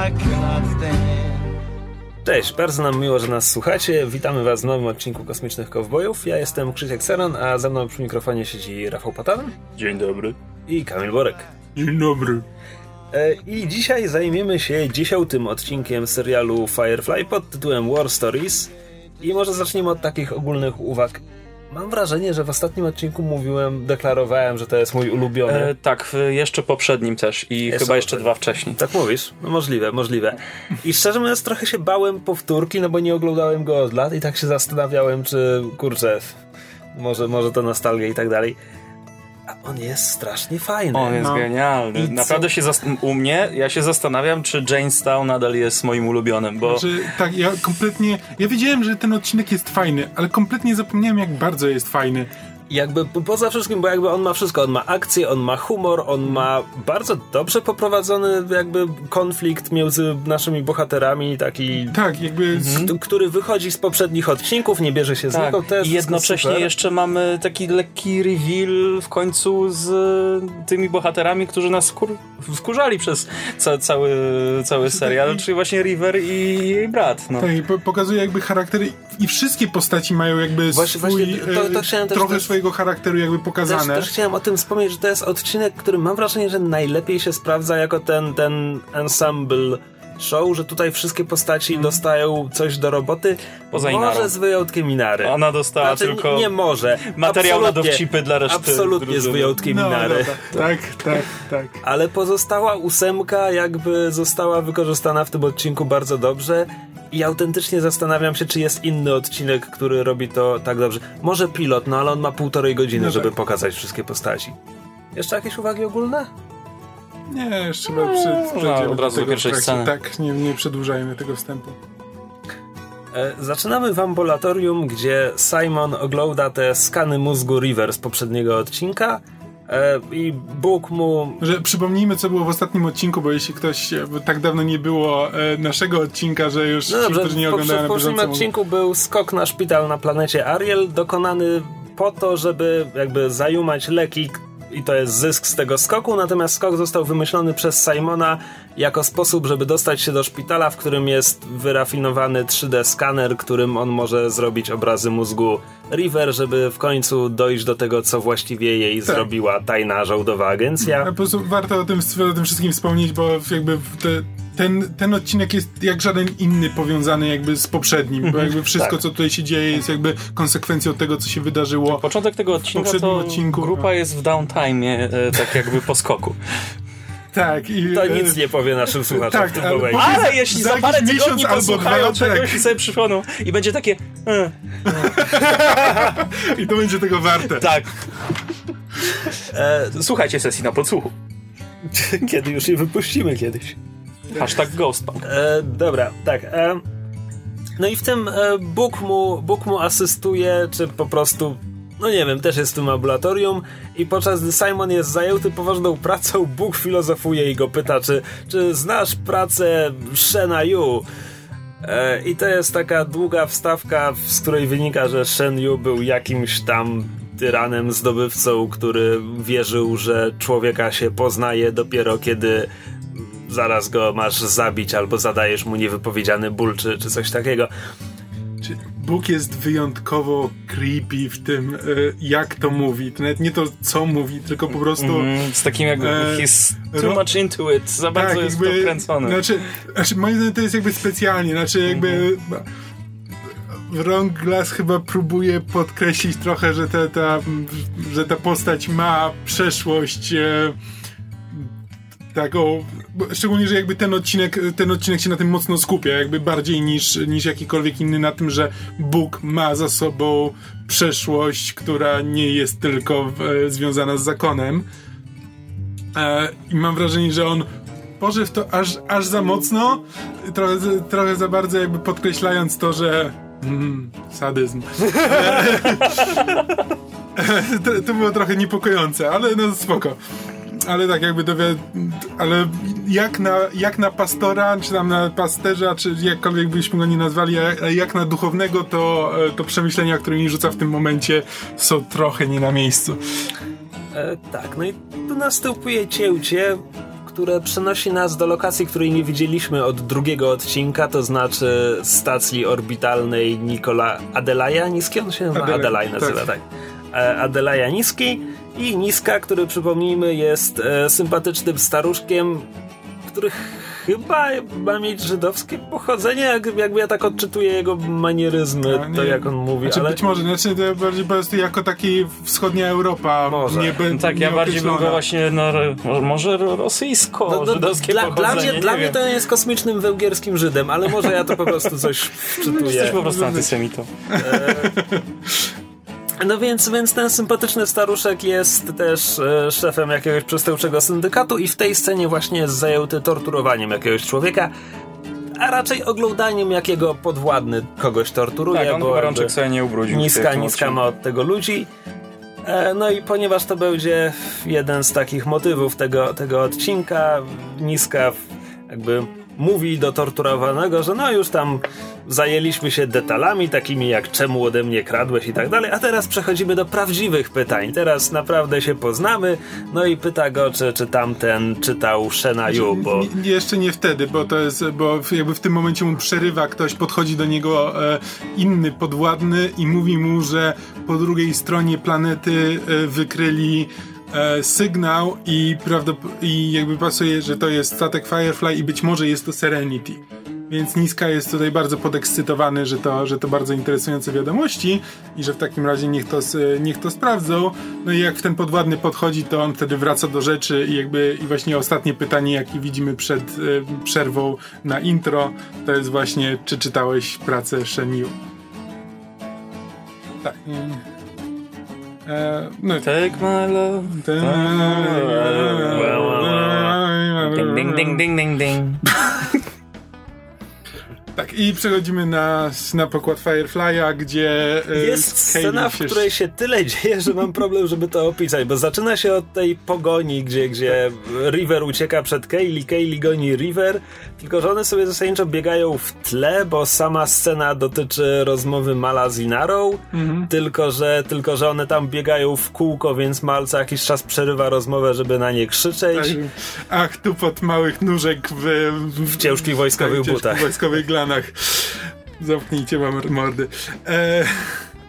Stand. Cześć, bardzo nam miło, że nas słuchacie. Witamy Was w nowym odcinku Kosmicznych Kowbojów. Ja jestem Krzysiek Seron, a ze mną przy mikrofonie siedzi Rafał Patan Dzień dobry. i Kamil Borek. Dzień dobry. E, I dzisiaj zajmiemy się dziesiątym odcinkiem serialu Firefly pod tytułem War Stories. I może zaczniemy od takich ogólnych uwag. Mam wrażenie, że w ostatnim odcinku mówiłem, deklarowałem, że to jest mój ulubiony. E, tak, jeszcze poprzednim też i Jest chyba jeszcze dwa wcześniej. Tak mówisz? No możliwe, możliwe. I szczerze mówiąc trochę się bałem powtórki, no bo nie oglądałem go od lat i tak się zastanawiałem, czy kurczę, może, może to nostalgia i tak dalej. On jest strasznie fajny. On jest No. genialny. I co? Naprawdę się zast- u mnie, ja się zastanawiam, czy Janestown nadal jest moim ulubionym, bo Że, tak, ja kompletnie. Ja wiedziałem, że ten odcinek jest fajny, ale kompletnie zapomniałem, jak bardzo jest fajny. Jakby po- poza wszystkim, bo jakby on ma wszystko, on ma akcję, on ma humor, on ma bardzo dobrze poprowadzony jakby konflikt między naszymi bohaterami, taki, Tak, jakby. który wychodzi z poprzednich odcinków, nie bierze się z tak, niego, jest i jednocześnie super. jeszcze mamy taki lekki reveal w końcu z e, tymi bohaterami, którzy nas wkur- wkurzali przez ca- cały, cały serial, czyli właśnie River i jej brat. No. Tak, pokazuje jakby charaktery i wszystkie postaci mają jakby Właśnie- swój, właśnie to- to e, też- trochę też- swojego charakteru jakby Też, pokazane. też chciałem o tym wspomnieć, że to jest odcinek, który mam wrażenie, że najlepiej się sprawdza jako ten, ten ensemble show, że tutaj wszystkie postaci dostają coś do roboty. Poza może z wyjątkiem Inary. Ona dostała Znaczy, tylko Nie może. materiał na Absolutnie- dowcipy dla reszty Absolutnie z drużyny. wyjątkiem no, Inary. no, tak, tak, tak. Ale pozostała ósemka jakby została wykorzystana w tym odcinku bardzo dobrze i autentycznie zastanawiam się, czy jest inny odcinek, który robi to tak dobrze. Może pilot, no ale on ma półtorej godziny, No żeby tak. pokazać wszystkie postaci. Jeszcze jakieś uwagi ogólne? Nie, jeszcze chyba przy, przejdziemy od razu do pierwszej sceny. Tak, nie, nie przedłużajmy tego wstępu. E, Zaczynamy w ambulatorium, gdzie Simon ogląda te skany mózgu River z poprzedniego odcinka e, i Bóg mu Że przypomnijmy, co było w ostatnim odcinku, bo jeśli ktoś, e, bo tak dawno nie było e, naszego odcinka, że już No dobrze, którzy nie oglądają w poprzednim odcinku był skok na szpital na planecie Ariel, dokonany po to, żeby jakby zajumać leki i to jest zysk z tego skoku, natomiast skok został wymyślony przez Simona jako sposób, żeby dostać się do szpitala, w którym jest wyrafinowany 3D skaner, którym on może zrobić obrazy mózgu River, żeby w końcu dojść do tego, co właściwie jej Tak. zrobiła tajna żołdowa agencja. A po prostu warto o tym, o tym wszystkim wspomnieć, bo jakby te, ten, ten odcinek jest jak żaden inny powiązany jakby z poprzednim, bo jakby wszystko, Tak. co tutaj się dzieje jest jakby konsekwencją tego, co się wydarzyło. Początek tego odcinka poprzednim to odcinku, grupa jest w downtime, e, tak jakby po skoku. Tak. I, To e, nic nie powie naszym słuchaczom tak, w tym ale momencie. Ale jeśli za za parę tygodni posłuchają czegoś tak. i sobie przypomną i będzie takie e, I to będzie tego warte. tak. E, słuchajcie sesji na podsłuchu. Kiedy już je wypuścimy kiedyś. Hashtag Ghostpunk. E, dobra, tak. E, no i w tym e, Bóg, mu, Bóg mu asystuje, czy po prostu, no nie wiem, też jest w tym ambulatorium i podczas gdy Simon jest zajęty poważną pracą, Bóg filozofuje i go pyta, czy, czy znasz pracę Shena Yu? E, I to jest taka długa wstawka, z której wynika, że Shen Yu był jakimś tam tyranem, zdobywcą, który wierzył, że człowieka się poznaje dopiero kiedy zaraz go masz zabić albo zadajesz mu niewypowiedziany ból czy, czy coś takiego. Czy Bóg jest wyjątkowo creepy w tym, e, jak to mówi. To nawet nie to, co mówi, tylko po prostu... Mm, z takim jak E, he's too much into it. Za bardzo jest to kręcony. Znaczy, znaczy, moim zdaniem to jest jakby specjalnie, znaczy jakby. Wrong Glass chyba próbuje podkreślić trochę, że ta, ta, że ta postać ma przeszłość e, taką, szczególnie, że jakby ten odcinek, ten odcinek się na tym mocno skupia, jakby bardziej niż, niż jakikolwiek inny na tym, że Bóg ma za sobą przeszłość, która nie jest tylko e, związana z zakonem. E, I mam wrażenie, że on poszedł w to aż, aż za mocno, trochę, trochę za bardzo jakby podkreślając to, że mm, sadyzm. to, to było trochę niepokojące, ale no spoko. Ale tak jakby dowie, ale jak na, jak na pastora, czy tam na pasterza, czy jakkolwiek byśmy go nie nazwali, jak na duchownego, to, to przemyślenia, które mi rzuca w tym momencie są trochę nie na miejscu. E, tak, no i tu następuje cięcie, które przenosi nas do lokacji, której nie widzieliśmy od drugiego odcinka, to znaczy stacji orbitalnej Nikola Adelaja Niski, on się nazywa Adelaide, Adelaj nazywa, tak. tak. E, Adelaja Niski i Niska, który przypomnijmy jest e, sympatycznym staruszkiem, który chyba ma mieć żydowskie pochodzenie, jak, jakby ja tak odczytuję jego manieryzmy, No, to nie- jak on mówi, Znaczy ale... być może, znaczy to bardziej po prostu jako taki wschodnia Europa. Może. Nie, be, No tak, ja bardziej bym go właśnie, no, może- rosyjsko, No, no, żydowskie dla, dla pochodzenie, mnie, nie dla mnie to jest kosmicznym węgierskim Żydem, ale może ja to po prostu coś wczytuję. Jesteś po prostu antysemitą. No więc, więc ten sympatyczny staruszek jest też e, szefem jakiegoś przestępczego syndykatu i w tej scenie właśnie jest zajęty torturowaniem jakiegoś człowieka, a raczej oglądaniem jakiego podwładny kogoś torturuje, Tak, on bo rączek sobie nie ubrudził. niska, niska ma od tego ludzi. E, No i ponieważ to będzie jeden z takich motywów tego, tego odcinka, niska jakby mówi do torturowanego, że no już tam zajęliśmy się detalami takimi jak czemu ode mnie kradłeś i tak dalej, a teraz przechodzimy do prawdziwych pytań. Teraz naprawdę się poznamy, no i pyta go, czy, czy tamten czytał Shena Yu, bo... Nie, jeszcze nie wtedy, bo to jest, bo jakby w tym momencie mu przerywa ktoś, podchodzi do niego e, inny podwładny i mówi mu, że po drugiej stronie planety e, wykryli e, sygnał i, prawdop- i jakby pasuje, że to jest statek Firefly i być może jest to Serenity. Więc Niska jest tutaj bardzo podekscytowany, że to, że to bardzo interesujące wiadomości i że w takim razie niech to, niech to sprawdzą. No i jak ten podwładny podchodzi, to on wtedy wraca do rzeczy i jakby i właśnie ostatnie pytanie, jakie widzimy przed e, przerwą na intro, to jest właśnie, czy czytałeś pracę Sheniu? Tak. E, no Take my love. Ding, ding, ding, ding, ding, ding. Tak, i przechodzimy na, na pokład Firefly'a, gdzie e, Jest scena, w której się tyle dzieje, że mam problem, żeby to opisać, bo zaczyna się od tej pogoni, gdzie, gdzie River ucieka przed Kaylee, Kaylee goni River, tylko że one sobie zasadniczo biegają w tle, bo sama scena dotyczy rozmowy Mala z Inarą, Mhm. tylko, że, tylko że one tam biegają w kółko, więc Mal co jakiś czas przerywa rozmowę, żeby na nie krzyczeć. Tak, ach, tu pod małych nóżek w, w, ciężkich wojskowych tak, w ciężkich butach. wojskowych glanach. Zamknijcie wam mordy. E,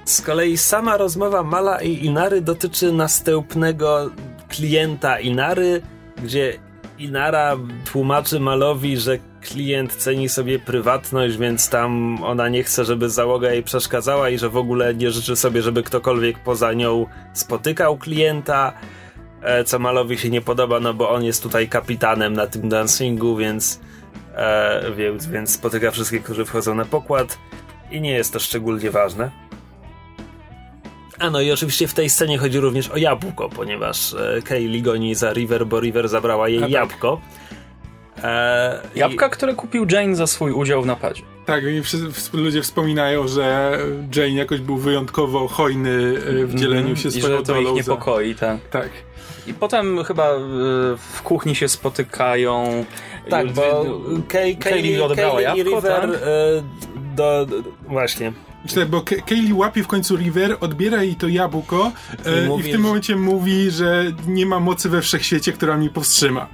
Z kolei sama rozmowa Mala i Inary dotyczy następnego klienta Inary, gdzie Inara tłumaczy Malowi, że klient ceni sobie prywatność, więc tam ona nie chce, żeby załoga jej przeszkadzała i że w ogóle nie życzy sobie, żeby ktokolwiek poza nią spotykał klienta. E, co Malowi się nie podoba, no bo on jest tutaj kapitanem na tym dancingu, więc, e, więc, więc spotyka wszystkich, którzy wchodzą na pokład i nie jest to szczególnie ważne. A no i oczywiście w tej scenie chodzi również o jabłko, ponieważ e, Kaylee goni za River, bo River zabrała jej A tak. jabłko. E, i- Jabłka, które kupił Jane za swój udział w napadzie. tak, i wszyscy ludzie wspominają, że Jane jakoś był wyjątkowo hojny e, w dzieleniu się Mhm. I swoją że to ich niepokoi, tak. Tak. I potem chyba y, w kuchni się spotykają. Tak, bo Kay, Kaylee Kaylee, odebrała Kaylee i jabłko, River tak? e, do, do... Właśnie. Znaczy, bo Kaylee łapie w końcu River, odbiera jej to jabłko e, I i, mówi, w tym że- momencie mówi, że nie ma mocy we wszechświecie, która mnie powstrzyma.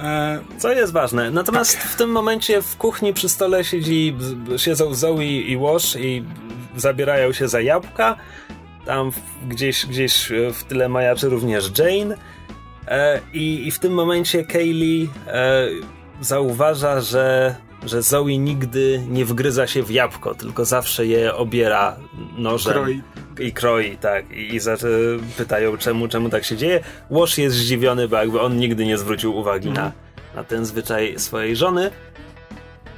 E, Co jest ważne. Natomiast w tym momencie w kuchni przy stole siedzi, siedzą Zoe i Wash i zabierają się za jabłka. Tam gdzieś, gdzieś w tyle majaczy również Jane. E, i, I w tym momencie Kaylee e, zauważa, że, że Zoe nigdy nie wgryza się w jabłko, tylko zawsze je obiera nożem. kroi. I kroi, tak. I, i zaczy, pytają, czemu, czemu tak się dzieje. Łoż jest zdziwiony, bo jakby on nigdy nie zwrócił uwagi na, na ten zwyczaj swojej żony.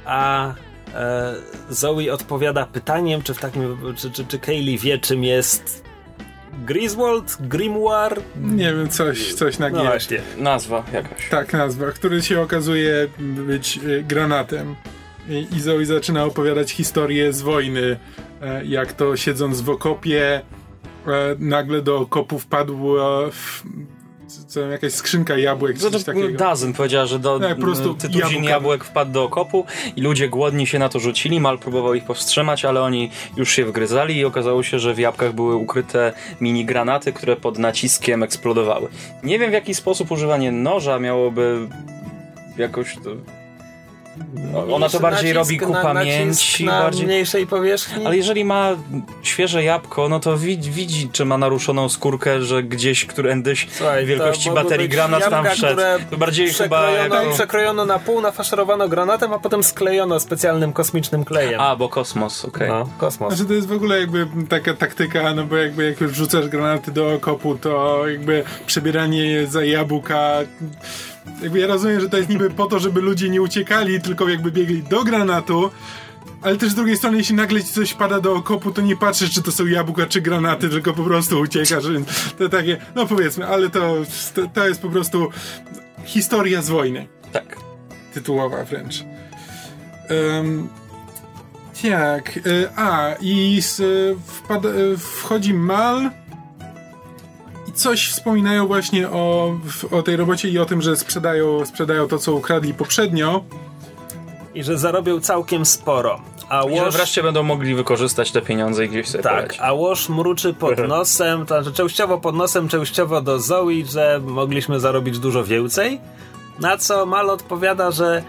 A e, Zoe odpowiada pytaniem, czy w takim, czy, czy, czy Kaylee wie, czym jest Griswold, Grimoire? Nie wiem, coś, coś na No G. właśnie. Nazwa jakaś. Tak, nazwa, który się okazuje być e, granatem. I, I Zoe zaczyna opowiadać historię z wojny, e, jak to siedząc w okopie, e, nagle do okopu wpadł, e, w, co, jakaś skrzynka jabłek, czy coś takiego. Dazyn powiedziała, że do po prostu tytuzin jabłka. jabłek wpadł do okopu i ludzie głodni się na to rzucili. Mal próbował ich powstrzymać, ale oni już się wgryzali i okazało się, że w jabłkach były ukryte mini granaty, które pod naciskiem eksplodowały. Nie wiem w jaki sposób używanie noża miałoby jakoś to... No, Ona to bardziej robi ku na- pamięci, na bardziej... mniejszej powierzchni. Ale jeżeli ma świeże jabłko, no to widzi, widzi czy ma naruszoną skórkę, że gdzieś którędyś Słuchaj, wielkości baterii granat tam jabłka, wszedł. które To bardziej chyba przekrojono, jako... przekrojono na pół, nafaszerowano granatem, a potem sklejono specjalnym kosmicznym klejem. A, bo kosmos, okej. No, kosmos. Znaczy to jest w ogóle jakby taka taktyka, no bo jakby jak już wrzucasz granaty do okopu, to jakby przebieranie je za jabłka jakby ja rozumiem, że to jest niby po to, żeby ludzie nie uciekali, tylko jakby biegli do granatu, ale też z drugiej strony, jeśli nagle ci coś pada do okopu, to nie patrzysz, czy to są jabłka, czy granaty, tylko po prostu uciekasz, więc to takie, no powiedzmy, ale to, to, to jest po prostu historia z wojny. Tak. Tytułowa wręcz. Um, tak, e, a i z, wpada, e, wchodzi Mal coś wspominają właśnie o, o tej robocie i o tym, że sprzedają, sprzedają to, co ukradli poprzednio. I że zarobią całkiem sporo. A I że wreszcie będą mogli wykorzystać te pieniądze i gdzieś sobie tak, polecieć. a Łoż mruczy pod nosem, to znaczy częściowo pod nosem, częściowo do Zoe, że mogliśmy zarobić dużo więcej. Na co Mal odpowiada, że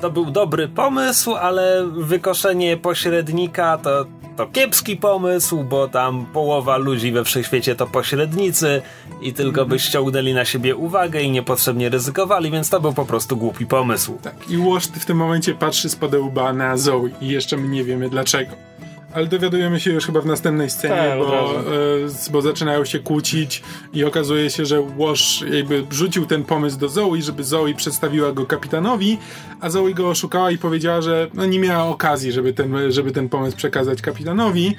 to był dobry pomysł, ale wykoszenie pośrednika to, to kiepski pomysł, bo tam połowa ludzi we wszechświecie to pośrednicy i tylko by ściągnęli na siebie uwagę i niepotrzebnie ryzykowali, więc to był po prostu głupi pomysł. Tak, i Łoszty w tym momencie patrzy spod łba na Zoe i jeszcze my nie wiemy dlaczego. Ale dowiadujemy się już chyba w następnej scenie, Tak, bo, e, bo zaczynają się kłócić i okazuje się, że Łosz jakby rzucił ten pomysł do Zoe, żeby Zoe przedstawiła go kapitanowi, a Zoe go oszukała i powiedziała, że no, nie miała okazji, żeby ten, żeby ten pomysł przekazać kapitanowi.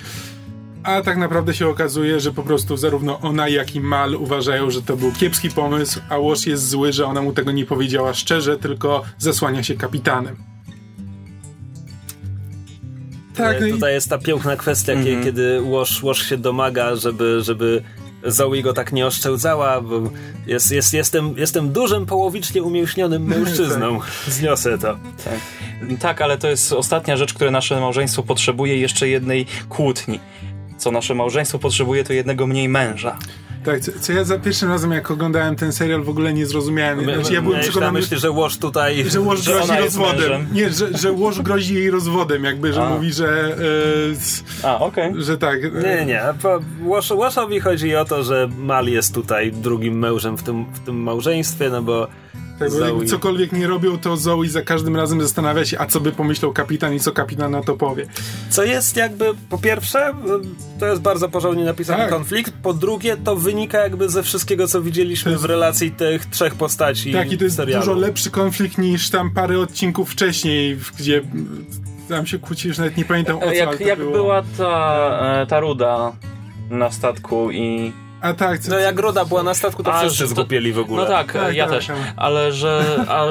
A tak naprawdę się okazuje, że po prostu zarówno ona, jak i Mal uważają, że to był kiepski pomysł, a Łosz jest zły, że ona mu tego nie powiedziała szczerze, tylko zasłania się kapitanem. Tak, no E, i- Tutaj jest ta piękna kwestia, kie- kiedy Łoż, Łoż się domaga, żeby, żeby Zoe go tak nie oszczędzała, bo jest, jest, jestem, jestem dużym, połowicznie umięśnionym mężczyzną. Zniosę to. Tak. tak, ale to jest ostatnia rzecz, której nasze małżeństwo potrzebuje, jeszcze jednej kłótni. Co nasze małżeństwo potrzebuje, to jednego mniej męża. Tak, co, co ja za pierwszym razem, jak oglądałem ten serial, w ogóle nie zrozumiałem. Znaczy, ja byłem przekonany, myśli, że Łoż tutaj... że Łoż grozi rozwodem. mężem. Nie, że, że Łoż grozi jej rozwodem, jakby, że A. mówi, że, e, A, okej. że tak. e, Nie, nie. Łosz, Łoszowi chodzi o to, że Mal jest tutaj drugim mężem w tym, w tym małżeństwie, no bo Tak, Zoe- cokolwiek nie robią, to Zoe za każdym razem zastanawia się, a co by pomyślał kapitan i co kapitan na to powie. Co jest jakby, po pierwsze, to jest bardzo porządnie napisany Tak. konflikt, po drugie, to wynika jakby ze wszystkiego, co widzieliśmy w relacji tych trzech postaci Tak, i to jest serialu. dużo lepszy konflikt niż tam parę odcinków wcześniej, gdzie mm, tam się kłócisz, nawet nie pamiętam o co ale Jak, to jak było. była ta, e, ta ruda na statku i... A tak, co, No jak Roda była na statku, to A, wszyscy zgłupieli w ogóle. No tak, Tak, ja tak, też. tak. Ale że a,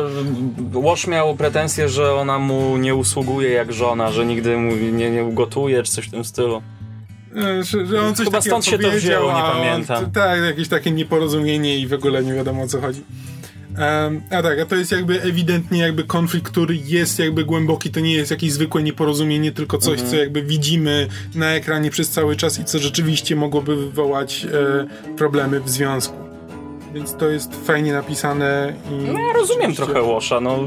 Łoż miał pretensję, że ona mu nie usługuje jak żona, że nigdy mu nie, nie ugotuje, czy coś w tym stylu. E, Że, że on coś Chyba stąd się to wzięło, nie on- pamiętam. Tak, jakieś takie nieporozumienie i w ogóle nie wiadomo o co chodzi. Em, a tak, a to jest jakby ewidentnie jakby konflikt, który jest jakby głęboki, to nie jest jakieś zwykłe nieporozumienie, tylko coś, Mhm. co jakby widzimy na ekranie przez cały czas i co rzeczywiście mogłoby wywołać e, problemy w związku. Więc to jest fajnie napisane i... No ja rozumiem trochę Łosza, no.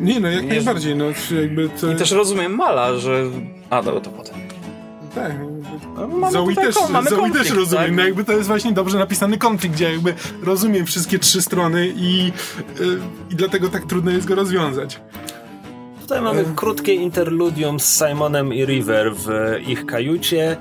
Nie no, jak Jest- najbardziej, no jakby to... I też rozumiem Mala, że... A, no to potem. Tak, mamy Zoe też, kon- mamy Zoe konflikt, też rozumiem, tak? no jakby to jest właśnie dobrze napisany konflikt, gdzie jakby rozumiem wszystkie trzy strony i, y, i dlatego tak trudno jest go rozwiązać. Tutaj mamy krótkie interludium z Simonem i River w ich kajucie.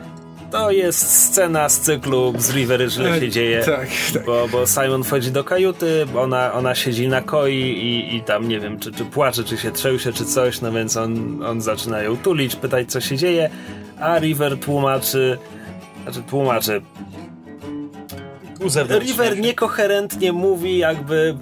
To jest scena z cyklu z River źle się dzieje. Tak, tak. Bo, bo Simon wchodzi do kajuty, ona, ona siedzi na koi i, i tam nie wiem, czy, czy płacze, czy się trzęsie, czy coś, no więc on, on zaczyna ją tulić, pytać co się dzieje, a River tłumaczy, znaczy tłumaczy, River niekoherentnie mówi, jakby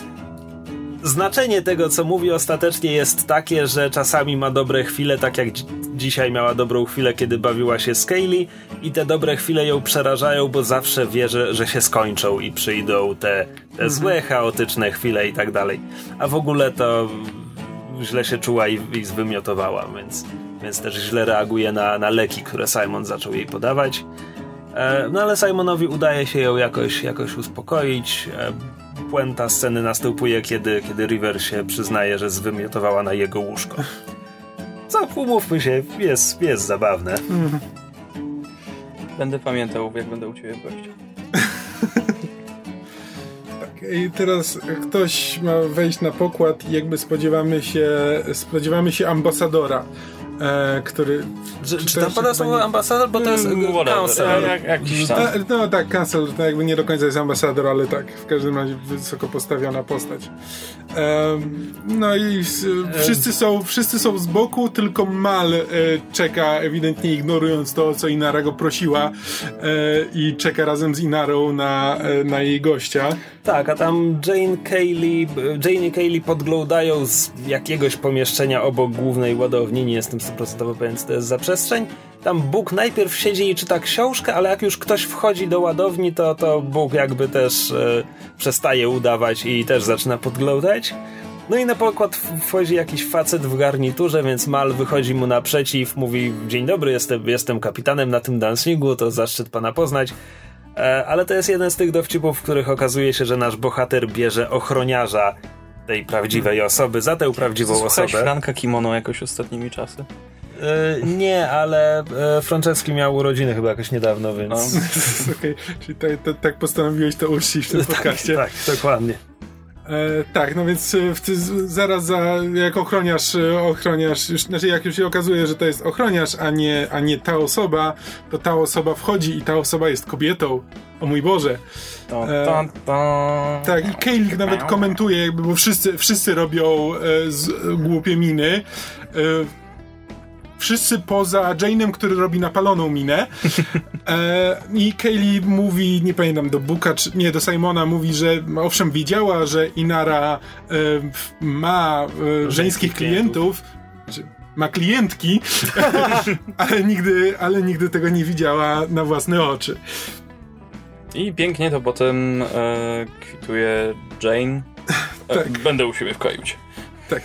znaczenie tego, co mówi ostatecznie jest takie, że czasami ma dobre chwile, tak jak dzi- dzisiaj miała dobrą chwilę, kiedy bawiła się z Kaylee i te dobre chwile ją przerażają, bo zawsze wie, że, że się skończą i przyjdą te, te złe, chaotyczne chwile i tak dalej. A w ogóle to źle się czuła i, i zwymiotowała, więc, więc też źle reaguje na, na leki, które Simon zaczął jej podawać. E, no ale Simonowi udaje się ją jakoś, jakoś uspokoić. E, puenta sceny następuje, kiedy, kiedy River się przyznaje, że zwymiotowała na jego łóżko. Co, umówmy się, jest, jest zabawne. Będę pamiętał, jak będę u ciebie w gościu. I teraz ktoś ma wejść na pokład i jakby spodziewamy się, spodziewamy się ambasadora, e, który... Czy, czy to tam pada słowo ambasador, bo to jest Mm, tam. E, No tak, kancel, to jakby nie do końca jest ambasador, ale tak, w każdym razie wysoko postawiona postać. No i wszyscy są, wszyscy są z boku, tylko Mal e, czeka, ewidentnie ignorując to, o co Inara go prosiła e, i czeka razem z Inarą na, e, na jej gościa. Tak, a tam Jane Kaylee, Jane i Kaylee podglądają z jakiegoś pomieszczenia obok głównej ładowni, nie jestem 100% pewien, co to jest za przestrzeń. Tam Bóg najpierw siedzi i czyta książkę, ale jak już ktoś wchodzi do ładowni, to, to Bóg jakby też e, przestaje udawać i też zaczyna podglądać. No i na pokład wchodzi jakiś facet w garniturze, więc Mal wychodzi mu naprzeciw, mówi dzień dobry, jestem, jestem kapitanem na tym dancingu, to zaszczyt pana poznać. E, ale to jest jeden z tych dowcipów, w których okazuje się, że nasz bohater bierze ochroniarza tej prawdziwej osoby za tę prawdziwą Słuchałeś osobę. Franka Kimono jakoś ostatnimi czasy? E, nie, ale e, Franceski miał urodziny chyba jakoś niedawno, więc... Okej, czyli tak, tak, tak postanowiłeś to uczcić w tym podcaście. tak, dokładnie. E, tak, no więc e, z- zaraz za, jak ochroniarz, e, ochroniarz, już, znaczy jak już się okazuje, że to jest ochroniarz, a nie, a nie ta osoba, to ta osoba wchodzi i ta osoba jest kobietą. O mój Boże. To, E, to, to. Tak, i Kaylee nawet komentuje, jakby, bo wszyscy, wszyscy robią e, z, głupie miny. E, Wszyscy poza Jane'em, który robi napaloną minę. E, I Kaylee mówi, nie pamiętam, do Buka, czy nie, do Simona mówi, że owszem, wiedziała, że Inara e, ma e, żeńskich klientów. Ma klientki, ale nigdy, ale nigdy tego nie widziała na własne oczy. I pięknie to potem e, kwituje Jane. E, Tak. Będę u siebie w kajucie. Tak.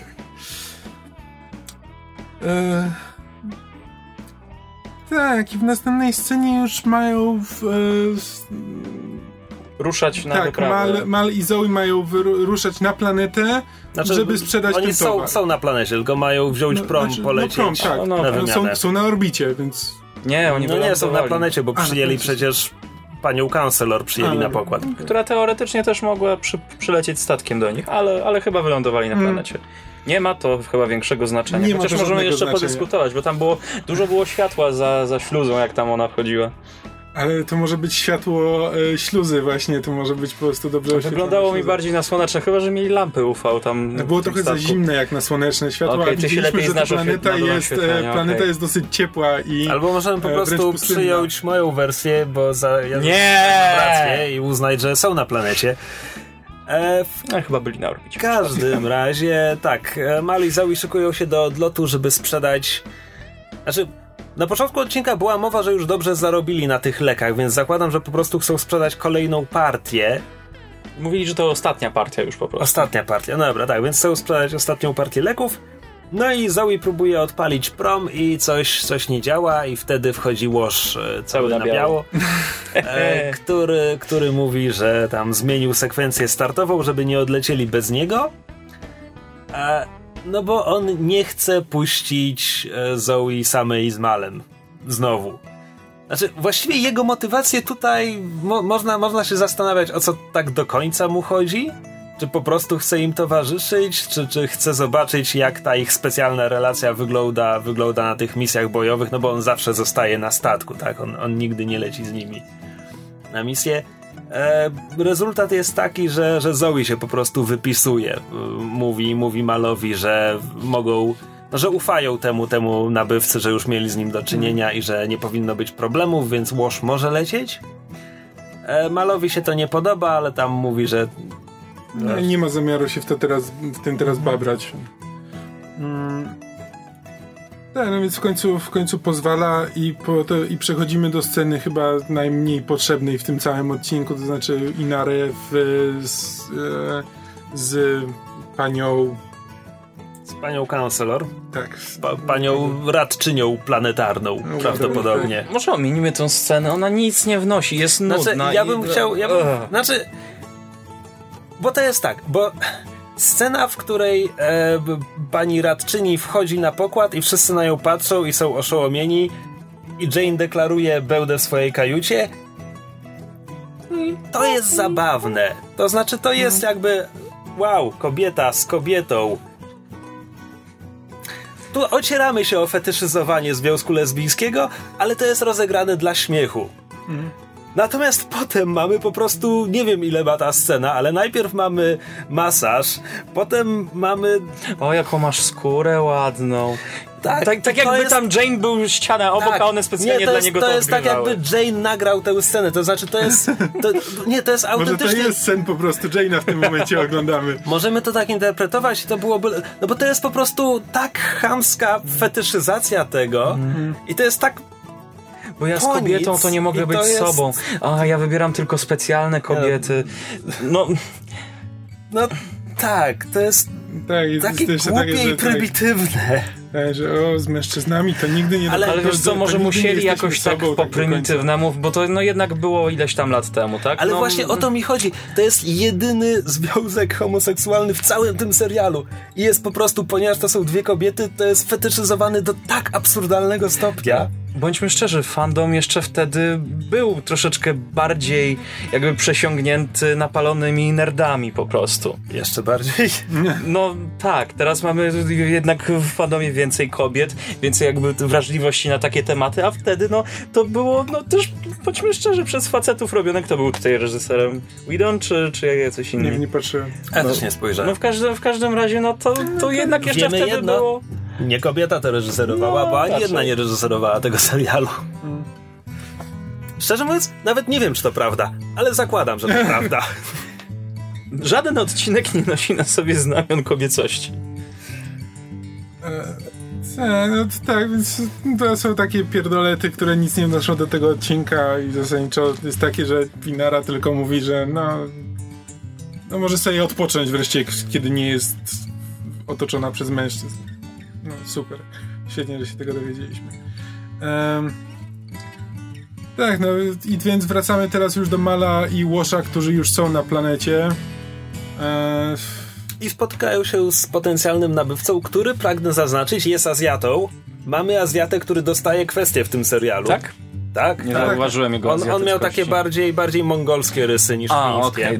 E... Tak, i w następnej scenie już mają. W, e, s- Ruszać na tak, wyprawę. Mal, Mal i Zoe mają wyru- ruszać na planetę, żeby sprzedać Znaczy, Oni ten są, towar. są na planecie, tylko mają wziąć No, prom, znaczy, polecieć No, prom, tak. No, no, na No, wymianę. są, są na orbicie, więc. Nie, oni No nie, są na planecie, bo A, przyjęli to- przecież panią kancelor przyjęli A, na pokład. Która teoretycznie też mogła przy, przylecieć statkiem do nich, ale, ale chyba wylądowali na Mm. planecie. Nie ma to chyba większego znaczenia. Nie ma Chociaż możemy jeszcze znaczenia. podyskutować, bo tam było dużo było światła za, za śluzą, jak tam ona wchodziła. Ale to może być światło e, śluzy, właśnie, to może być po prostu dobrze oświetlone Wyglądało mi bardziej na słoneczne, chyba że mieli lampy UV tam. No, Było trochę za zimne jak na słoneczne światło, Okej, a ty się widzieliśmy, lepiej że ta znasz planeta jest, e, planeta okej. jest dosyć ciepła i Albo możemy po e, prostu wręcz pustynna. przyjąć moją wersję, bo za, ja Nie! rację i uznać, że są na planecie. E, w No, chyba byli na orbicie. W każdym razie, tak, Mali i Zoe szykują się do odlotu, żeby sprzedać... Znaczy, na początku odcinka była mowa, że już dobrze zarobili na tych lekach, więc zakładam, że po prostu chcą sprzedać kolejną partię. Mówili, że to ostatnia partia już po prostu. Ostatnia partia, no dobra, tak, więc chcą sprzedać ostatnią partię leków. No i Zoe próbuje odpalić prom i coś, coś nie działa i wtedy wchodzi łoż e, cały na biało, e, który, który mówi, że tam zmienił sekwencję startową, żeby nie odlecieli bez niego. E, no bo on nie chce puścić e, Zoe samej z Malem. Znowu. Znaczy, właściwie jego motywacje tutaj mo można, można się zastanawiać, o co tak do końca mu chodzi. Czy po prostu chce im towarzyszyć, czy, czy chce zobaczyć, jak ta ich specjalna relacja wygląda, wygląda na tych misjach bojowych, no bo on zawsze zostaje na statku, tak? On, on nigdy nie leci z nimi na misję. E, rezultat jest taki, że, że Zoe się po prostu wypisuje. E, Mówi, mówi Malowi, że mogą, no, że ufają temu, temu nabywcy, że już mieli z nim do czynienia i że nie powinno być problemów, więc Łoż może lecieć. E, Malowi się to nie podoba, ale tam mówi, że No, nie ma zamiaru się w, to teraz, w tym teraz babrać. Mm. Tak, no więc w końcu, w końcu pozwala i, po to, i przechodzimy do sceny chyba najmniej potrzebnej w tym całym odcinku, to znaczy Inare w, z, e, z panią z panią kancler. Tak. Pa, panią radczynią planetarną, no, prawdopodobnie. Tak. Może ominimy tę scenę, ona nic nie wnosi, jest znaczy, nudna. Ja bym i... chciał... Ja bym, znaczy... Bo to jest tak, bo scena, w której e, pani radczyni wchodzi na pokład i wszyscy na nią patrzą i są oszołomieni i Jane deklaruje bełdę w swojej kajucie to jest zabawne. To znaczy, to jest jakby wow, kobieta z kobietą tu ocieramy się o fetyszyzowanie związku lesbijskiego, ale to jest rozegrane dla śmiechu. Natomiast potem mamy po prostu, nie wiem ile ma ta scena, ale najpierw mamy masaż, potem mamy... O, jaką masz skórę ładną. Tak, tak, tak jakby jest... tam Jane był ściana obok, tak. a one specjalnie nie, dla jest, niego to To jest odgrywały. tak jakby Jane nagrał tę scenę, to znaczy to jest... To, nie, to jest autentycznie... Może to jest sen po prostu Jane'a w tym momencie oglądamy. Możemy to tak interpretować i to byłoby... No bo to jest po prostu tak chamska fetyszyzacja tego mm. i to jest tak bo ja z kobietą to nie mogę być jest... sobą. A ja wybieram tylko specjalne kobiety. No. No tak, to jest tak, jest takie głupie takie, i tak- prymitywne. Tak, że o, z mężczyznami to nigdy nie... Ale, ale wiesz co, może musieli jakoś tak po tak prymitywnemu, bo to no jednak było ileś tam lat temu, tak? Ale no, właśnie o to mi chodzi. To jest jedyny związek homoseksualny w całym tym serialu. I jest po prostu, ponieważ to są dwie kobiety, to jest fetyszyzowany do tak absurdalnego stopnia bądźmy szczerzy, fandom jeszcze wtedy był troszeczkę bardziej jakby przesiągnięty napalonymi nerdami po prostu. Jeszcze bardziej? No tak, teraz mamy jednak w fandomie więcej kobiet, więcej jakby wrażliwości na takie tematy, a wtedy no to było, no też bądźmy szczerzy, przez facetów robione. Kto był tutaj reżyserem? Widon czy, czy coś innego? Nie, nie patrzyłem. Ja no, też nie spojrzałem. No w każdym, w każdym razie, no to, to jednak jeszcze Wiemy wtedy jedno. było... Nie kobieta to reżyserowała, no, bo ani jedna nie reżyserowała tego serialu. Hmm. Szczerze mówiąc, nawet nie wiem, czy to prawda, ale zakładam, że to prawda. Żaden odcinek nie nosi na sobie znamion kobiecości. E, no to tak, więc to są takie pierdolety, które nic nie wnoszą do tego odcinka i zasadniczo jest takie, że Winara tylko mówi, że no, no może sobie odpocząć wreszcie, kiedy nie jest otoczona przez mężczyzn. No super. Świetnie, że się tego dowiedzieliśmy. Tak, no i więc wracamy teraz już do Mala i Łosza, którzy już są na planecie. E, I spotykają się z potencjalnym nabywcą, który, pragnę zaznaczyć, jest Azjatą. Mamy Azjatę, który dostaje kwestię w tym serialu. Tak? Tak? Nie tak. zauważyłem jego on, on miał takie bardziej, bardziej mongolskie rysy niż A, chińskie. Okay,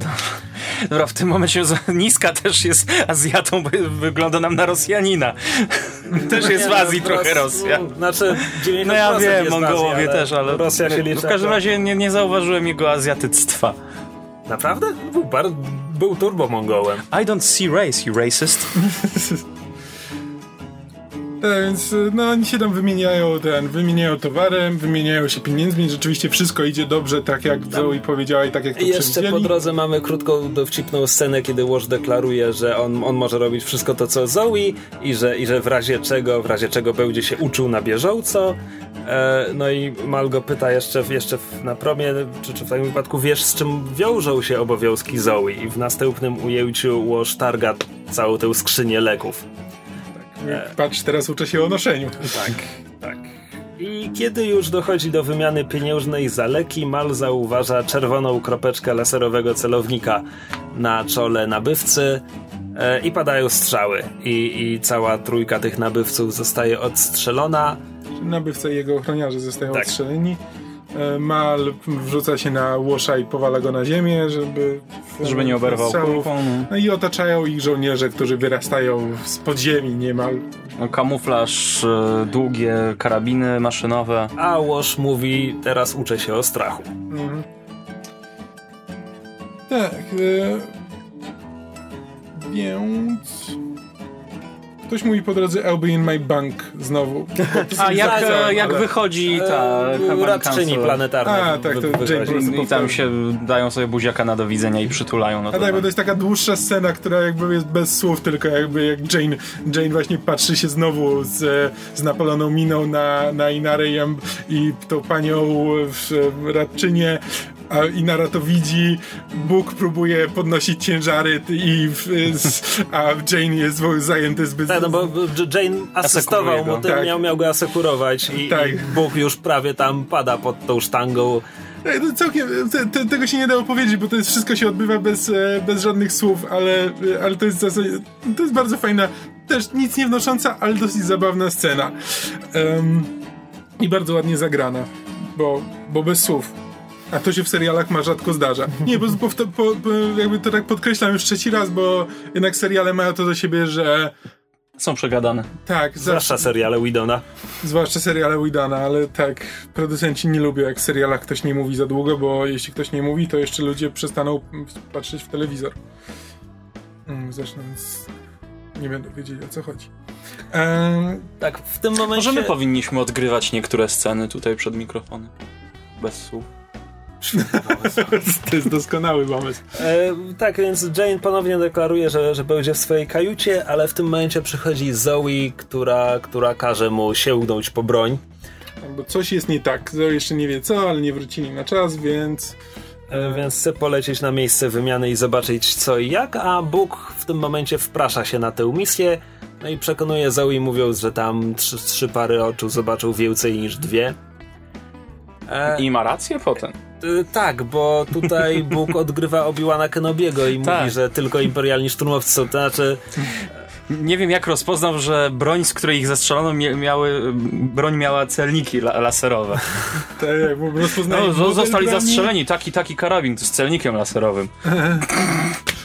Dobra, w tym momencie Niska też jest Azjatą, bo wygląda nam na Rosjanina. też jest w Azji no, trochę Rosja. Znaczy, no ja wiem, Mongołowie Azji, też, ale Rosja się liczy. W każdym razie nie, nie zauważyłem jego azjatyctwa. Naprawdę? Był, bar, był turbo Mongołem. I don't see race, you racist. Tak, więc no oni się tam wymieniają ten, wymieniają towarem, wymieniają się pieniędzmi, rzeczywiście wszystko idzie dobrze, tak jak Zoe powiedziała i tak jak to Jeszcze po drodze mamy krótką, dowcipną scenę, kiedy Wash deklaruje, że on, on może robić wszystko to, co Zoe i że, i że w razie czego, w razie czego będzie się uczył na bieżąco. E, no i Mal go pyta jeszcze, jeszcze na promie, czy, czy w takim wypadku wiesz, z czym wiążą się obowiązki Zoe i w następnym ujęciu Wash targa całą tę skrzynię leków. Patrz, teraz uczę się o noszeniu. Tak, tak. I kiedy już dochodzi do wymiany pieniężnej za leki, Mal zauważa czerwoną kropeczkę laserowego celownika na czole nabywcy e, i padają strzały. I, I cała trójka tych nabywców zostaje odstrzelona. Nabywca i jego ochroniarze zostają tak. odstrzeleni. E, Mal wrzuca się na łosza i powala go na ziemię, żeby... Żeby nie oberwał kulką. No. no i otaczają ich żołnierze, którzy wyrastają z podziemi niemal. No, kamuflaż, e, długie karabiny maszynowe. A łoż mówi, teraz uczę się o strachu. Mhm. Tak, e... więc... Ktoś mówi po drodze I'll be in my bank znowu. A jak, Zgadza, jak ale- wychodzi ta E, radczyni planetarna. A, tak, to wy- wychodzi. Jane po prostu I tam się dają sobie buziaka na do widzenia i przytulają. No A tak, bo tam. to jest taka dłuższa scena, która jakby jest bez słów, tylko jakby jak Jane, Jane właśnie patrzy się znowu z, z napaloną miną na, na Inarę i, i tą panią w, radczynię, a Inara to widzi, Bóg próbuje podnosić ciężary i w, z, a Jane jest zajęty zbyt... Tak, no bo Jane asystował mu tym, Tak. miał, miał go asekurować i, Tak. i Bóg już prawie tam pada pod tą sztangą. To całkiem, te, te, tego się nie da opowiedzieć, bo to jest, wszystko się odbywa bez, e, bez żadnych słów, ale, ale to jest w zasadzie, to jest bardzo fajna, też nic nie wnosząca, ale dosyć zabawna scena. Em, I bardzo ładnie zagrana, bo, bo bez słów. A to się w serialach ma rzadko zdarza. Nie, bo, bo, po, jakby to tak podkreślam już trzeci raz, bo jednak seriale mają to do siebie, że Są przegadane. tak, zawsze, Zwłaszcza seriale Widona. Zwłaszcza seriale Widana, ale tak, producenci nie lubią jak w serialach ktoś nie mówi za długo, bo jeśli ktoś nie mówi, to jeszcze ludzie przestaną patrzeć w telewizor. Mm, Zresztą z... nie będą wiedzieli o co chodzi. Ehm, Tak, w tym momencie... Może my powinniśmy odgrywać niektóre sceny tutaj przed mikrofonem. Bez słów. To jest doskonały pomysł. E, tak, więc Jane ponownie deklaruje, że, że będzie w swojej kajucie, ale w tym momencie przychodzi Zoe, która, która każe mu sięgnąć po broń. Bo coś jest nie tak. Zoe jeszcze nie wie co, ale nie wrócili na czas, więc E, Więc chce polecieć na miejsce wymiany i zobaczyć co i jak, a Bóg w tym momencie wprasza się na tę misję. No i przekonuje Zoe, mówiąc, że tam trzy, trzy pary oczu zobaczył więcej niż dwie. E, I ma rację potem. Y, tak, bo tutaj Bóg odgrywa Obi-Wana Kenobiego i Tak. mówi, że tylko imperialni szturmowcy są, to znaczy Nie wiem jak rozpoznał, że broń, z której ich zastrzelono, mia- miały, broń miała celniki la laserowe. tak jak bo rozpoznaje No, zostali broni, zastrzeleni, taki, taki karabin z celnikiem laserowym.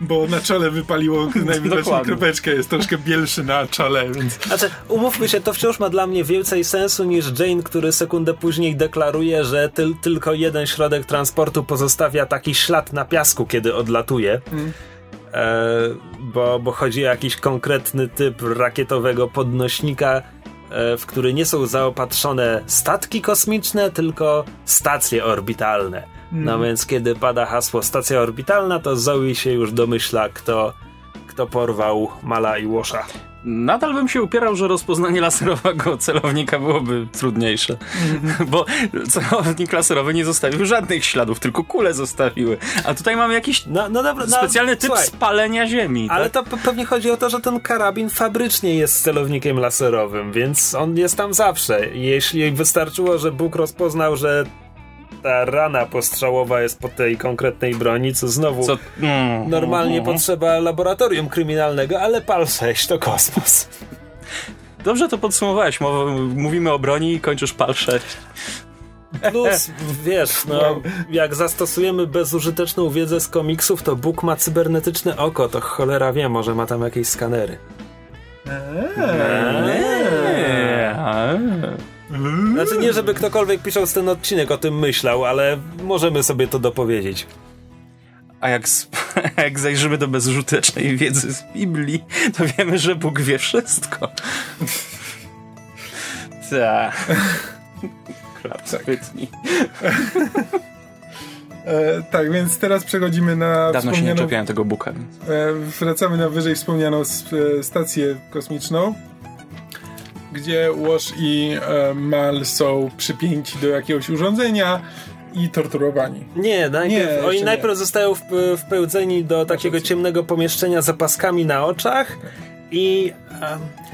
Bo na czole wypaliło najwidoczniej kropeczkę, jest troszkę bielszy na czole, więc Znaczy, umówmy się, to wciąż ma dla mnie więcej sensu niż Jane, który sekundę później deklaruje, że tyl, tylko jeden środek transportu pozostawia taki ślad na piasku, kiedy odlatuje. E, bo, bo chodzi o jakiś konkretny typ rakietowego podnośnika, e, w który nie są zaopatrzone statki kosmiczne, tylko stacje orbitalne. No więc kiedy pada hasło stacja orbitalna, to Zoe się już domyśla, kto, kto porwał Mala i Łosza. Nadal bym się upierał, że rozpoznanie laserowego celownika byłoby trudniejsze. Bo celownik laserowy nie zostawił żadnych śladów, tylko kule zostawiły. A tutaj mamy jakiś No, no dobra, no, specjalny typ słuchaj, spalenia ziemi. Ale tak? to pe- pewnie chodzi o to, że ten karabin fabrycznie jest celownikiem laserowym, więc on jest tam zawsze. Jeśli wystarczyło, że Bóg rozpoznał, że ta rana postrzałowa jest po tej konkretnej broni, co znowu Co? Mm, normalnie mm, potrzeba laboratorium kryminalnego, ale PAL 6 to kosmos. Dobrze to podsumowałeś. Mowa- Mówimy o broni i kończysz PAL 6. Plus, wiesz, no, jak zastosujemy bezużyteczną wiedzę z komiksów, to Bóg ma cybernetyczne oko, to cholera wie, może ma tam jakieś skanery. Eee, a. Znaczy nie, żeby ktokolwiek pisząc ten odcinek o tym myślał, ale możemy sobie to dopowiedzieć. A jak, jak zajrzymy do bezużytecznej wiedzy z Biblii, to wiemy, że Bóg wie wszystko. Tak. Klap spytni. E, tak, więc teraz przechodzimy na Dawno się nie czepiałem tego Buka, e, wracamy na wyżej wspomnianą e, stację kosmiczną, gdzie Wash i e, Mal są przypięci do jakiegoś urządzenia i torturowani. Nie, najpierw, Nie, oni nie. najpierw zostają w, wpełdzeni do takiego ciemnego pomieszczenia z opaskami na oczach i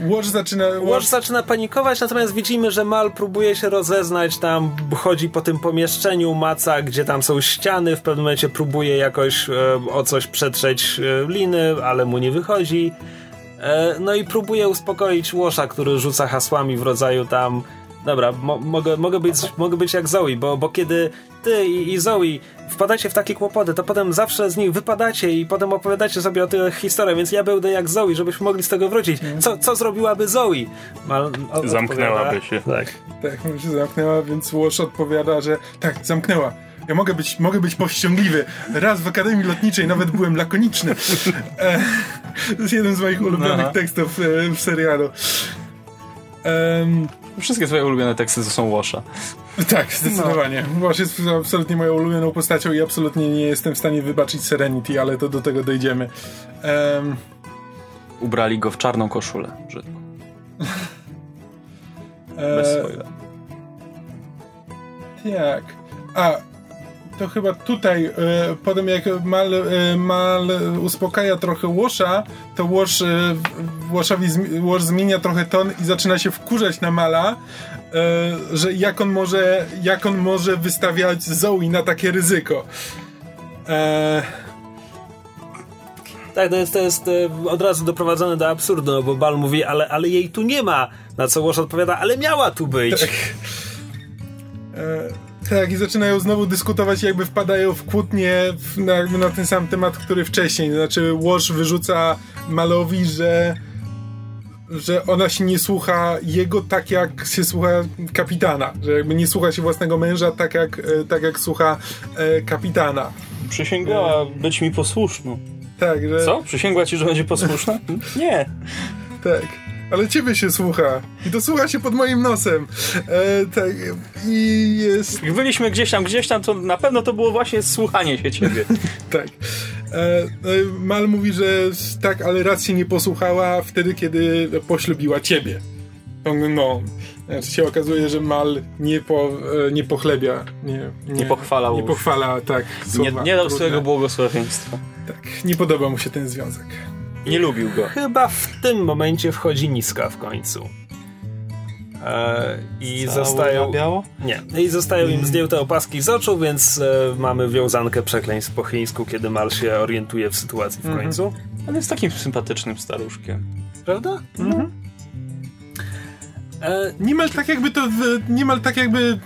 um, zaczyna... Wash zaczyna panikować, natomiast widzimy, że Mal próbuje się rozeznać, tam chodzi po tym pomieszczeniu, maca, gdzie tam są ściany, w pewnym momencie próbuje jakoś e, o coś przetrzeć e, liny, ale mu nie wychodzi. E, no i próbuje uspokoić Łosza, który rzuca hasłami w rodzaju tam dobra, mo mogę, mogę, być, mogę być jak Zoe, bo, bo kiedy ty i, i Zoe wpadacie w takie kłopoty, to potem zawsze z nich wypadacie i potem opowiadacie sobie o tych historiach, więc ja będę jak Zoe, żebyśmy mogli z tego wrócić. Co, co zrobiłaby Zoe? Mal, Zamknęłaby się. Tak. Tak, się zamknęła, więc Wash odpowiada, że tak, zamknęła. Ja mogę być, mogę być powściągliwy. Raz w Akademii Lotniczej nawet byłem lakoniczny. E, To jest jeden z moich ulubionych Aha. tekstów e, w serialu. Em, Wszystkie twoje ulubione teksty to są Washa. tak, zdecydowanie. Wash jest absolutnie moją ulubioną postacią i absolutnie nie jestem w stanie wybaczyć Serenity, ale to do tego dojdziemy. Em, Ubrali go w czarną koszulę. Brzydko. Bez e. Tak. A, to chyba tutaj, e, potem jak Mal, e, Mal uspokaja trochę Łosza, to Łosz, e, Łoszowi Łosz zmienia trochę ton i zaczyna się wkurzać na Mala, że jak on może, jak on może wystawiać Zoe na takie ryzyko. Tak, to jest, to jest od razu doprowadzone do absurdu, no bo Bal mówi, ale, ale jej tu nie ma. Na co Łosz odpowiada, ale miała tu być. e, tak, i zaczynają znowu dyskutować, jakby wpadają w kłótnie na, na ten sam temat, który wcześniej. Znaczy, Łosz wyrzuca Malowi, że że ona się nie słucha jego tak, jak się słucha kapitana. Że jakby nie słucha się własnego męża tak, jak, e, tak jak słucha e, kapitana. Przysięgała być mi posłuszną. Tak, że... Co? Przysięgła ci, że będzie posłuszna? Nie. Tak. Ale ciebie się słucha. I to słucha się pod moim nosem. E, tak. I jest... Jak byliśmy gdzieś tam, gdzieś tam, to na pewno to było właśnie słuchanie się ciebie. Tak. E, e, Mal mówi, że tak, ale raz się nie posłuchała wtedy, kiedy poślubiła ciebie. No. Znaczy się okazuje, że Mal nie, po, e, nie pochlebia. Nie, Nie pochwala Nie łóż. pochwala, tak. Nie, Słowa nie dał trudne. swojego błogosławieństwa. Tak. Nie podoba mu się ten związek. Nie lubił go. Chyba w tym momencie wchodzi niska w końcu. E, I zostają. Biało? Nie. I zostają im zdjęte opaski z oczu, więc e, mamy wiązankę przekleństw po chińsku, kiedy Mal się orientuje w sytuacji w końcu. On jest takim sympatycznym staruszkiem. Prawda? Mhm. E, Niemal tak jakby to, niemal tak jakby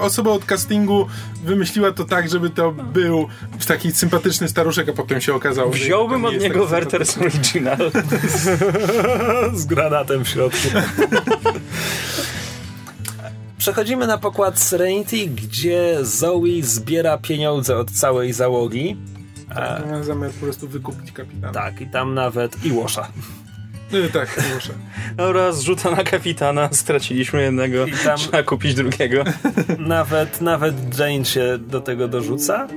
osoba od castingu wymyśliła to tak, żeby to był taki sympatyczny staruszek, a potem się okazało, że Wziąłbym od niego taki Werther's Original. z granatem w środku. Przechodzimy na pokład Serenity, gdzie Zoe zbiera pieniądze od całej załogi. sympatyczny. Miałem zamiar po prostu wykupić kapitana. Tak, i tam nawet i E, tak, proszę. Dobra, zrzuta na kapitana, straciliśmy jednego, I tam- trzeba kupić drugiego. Nawet, nawet Jane się do tego dorzuca.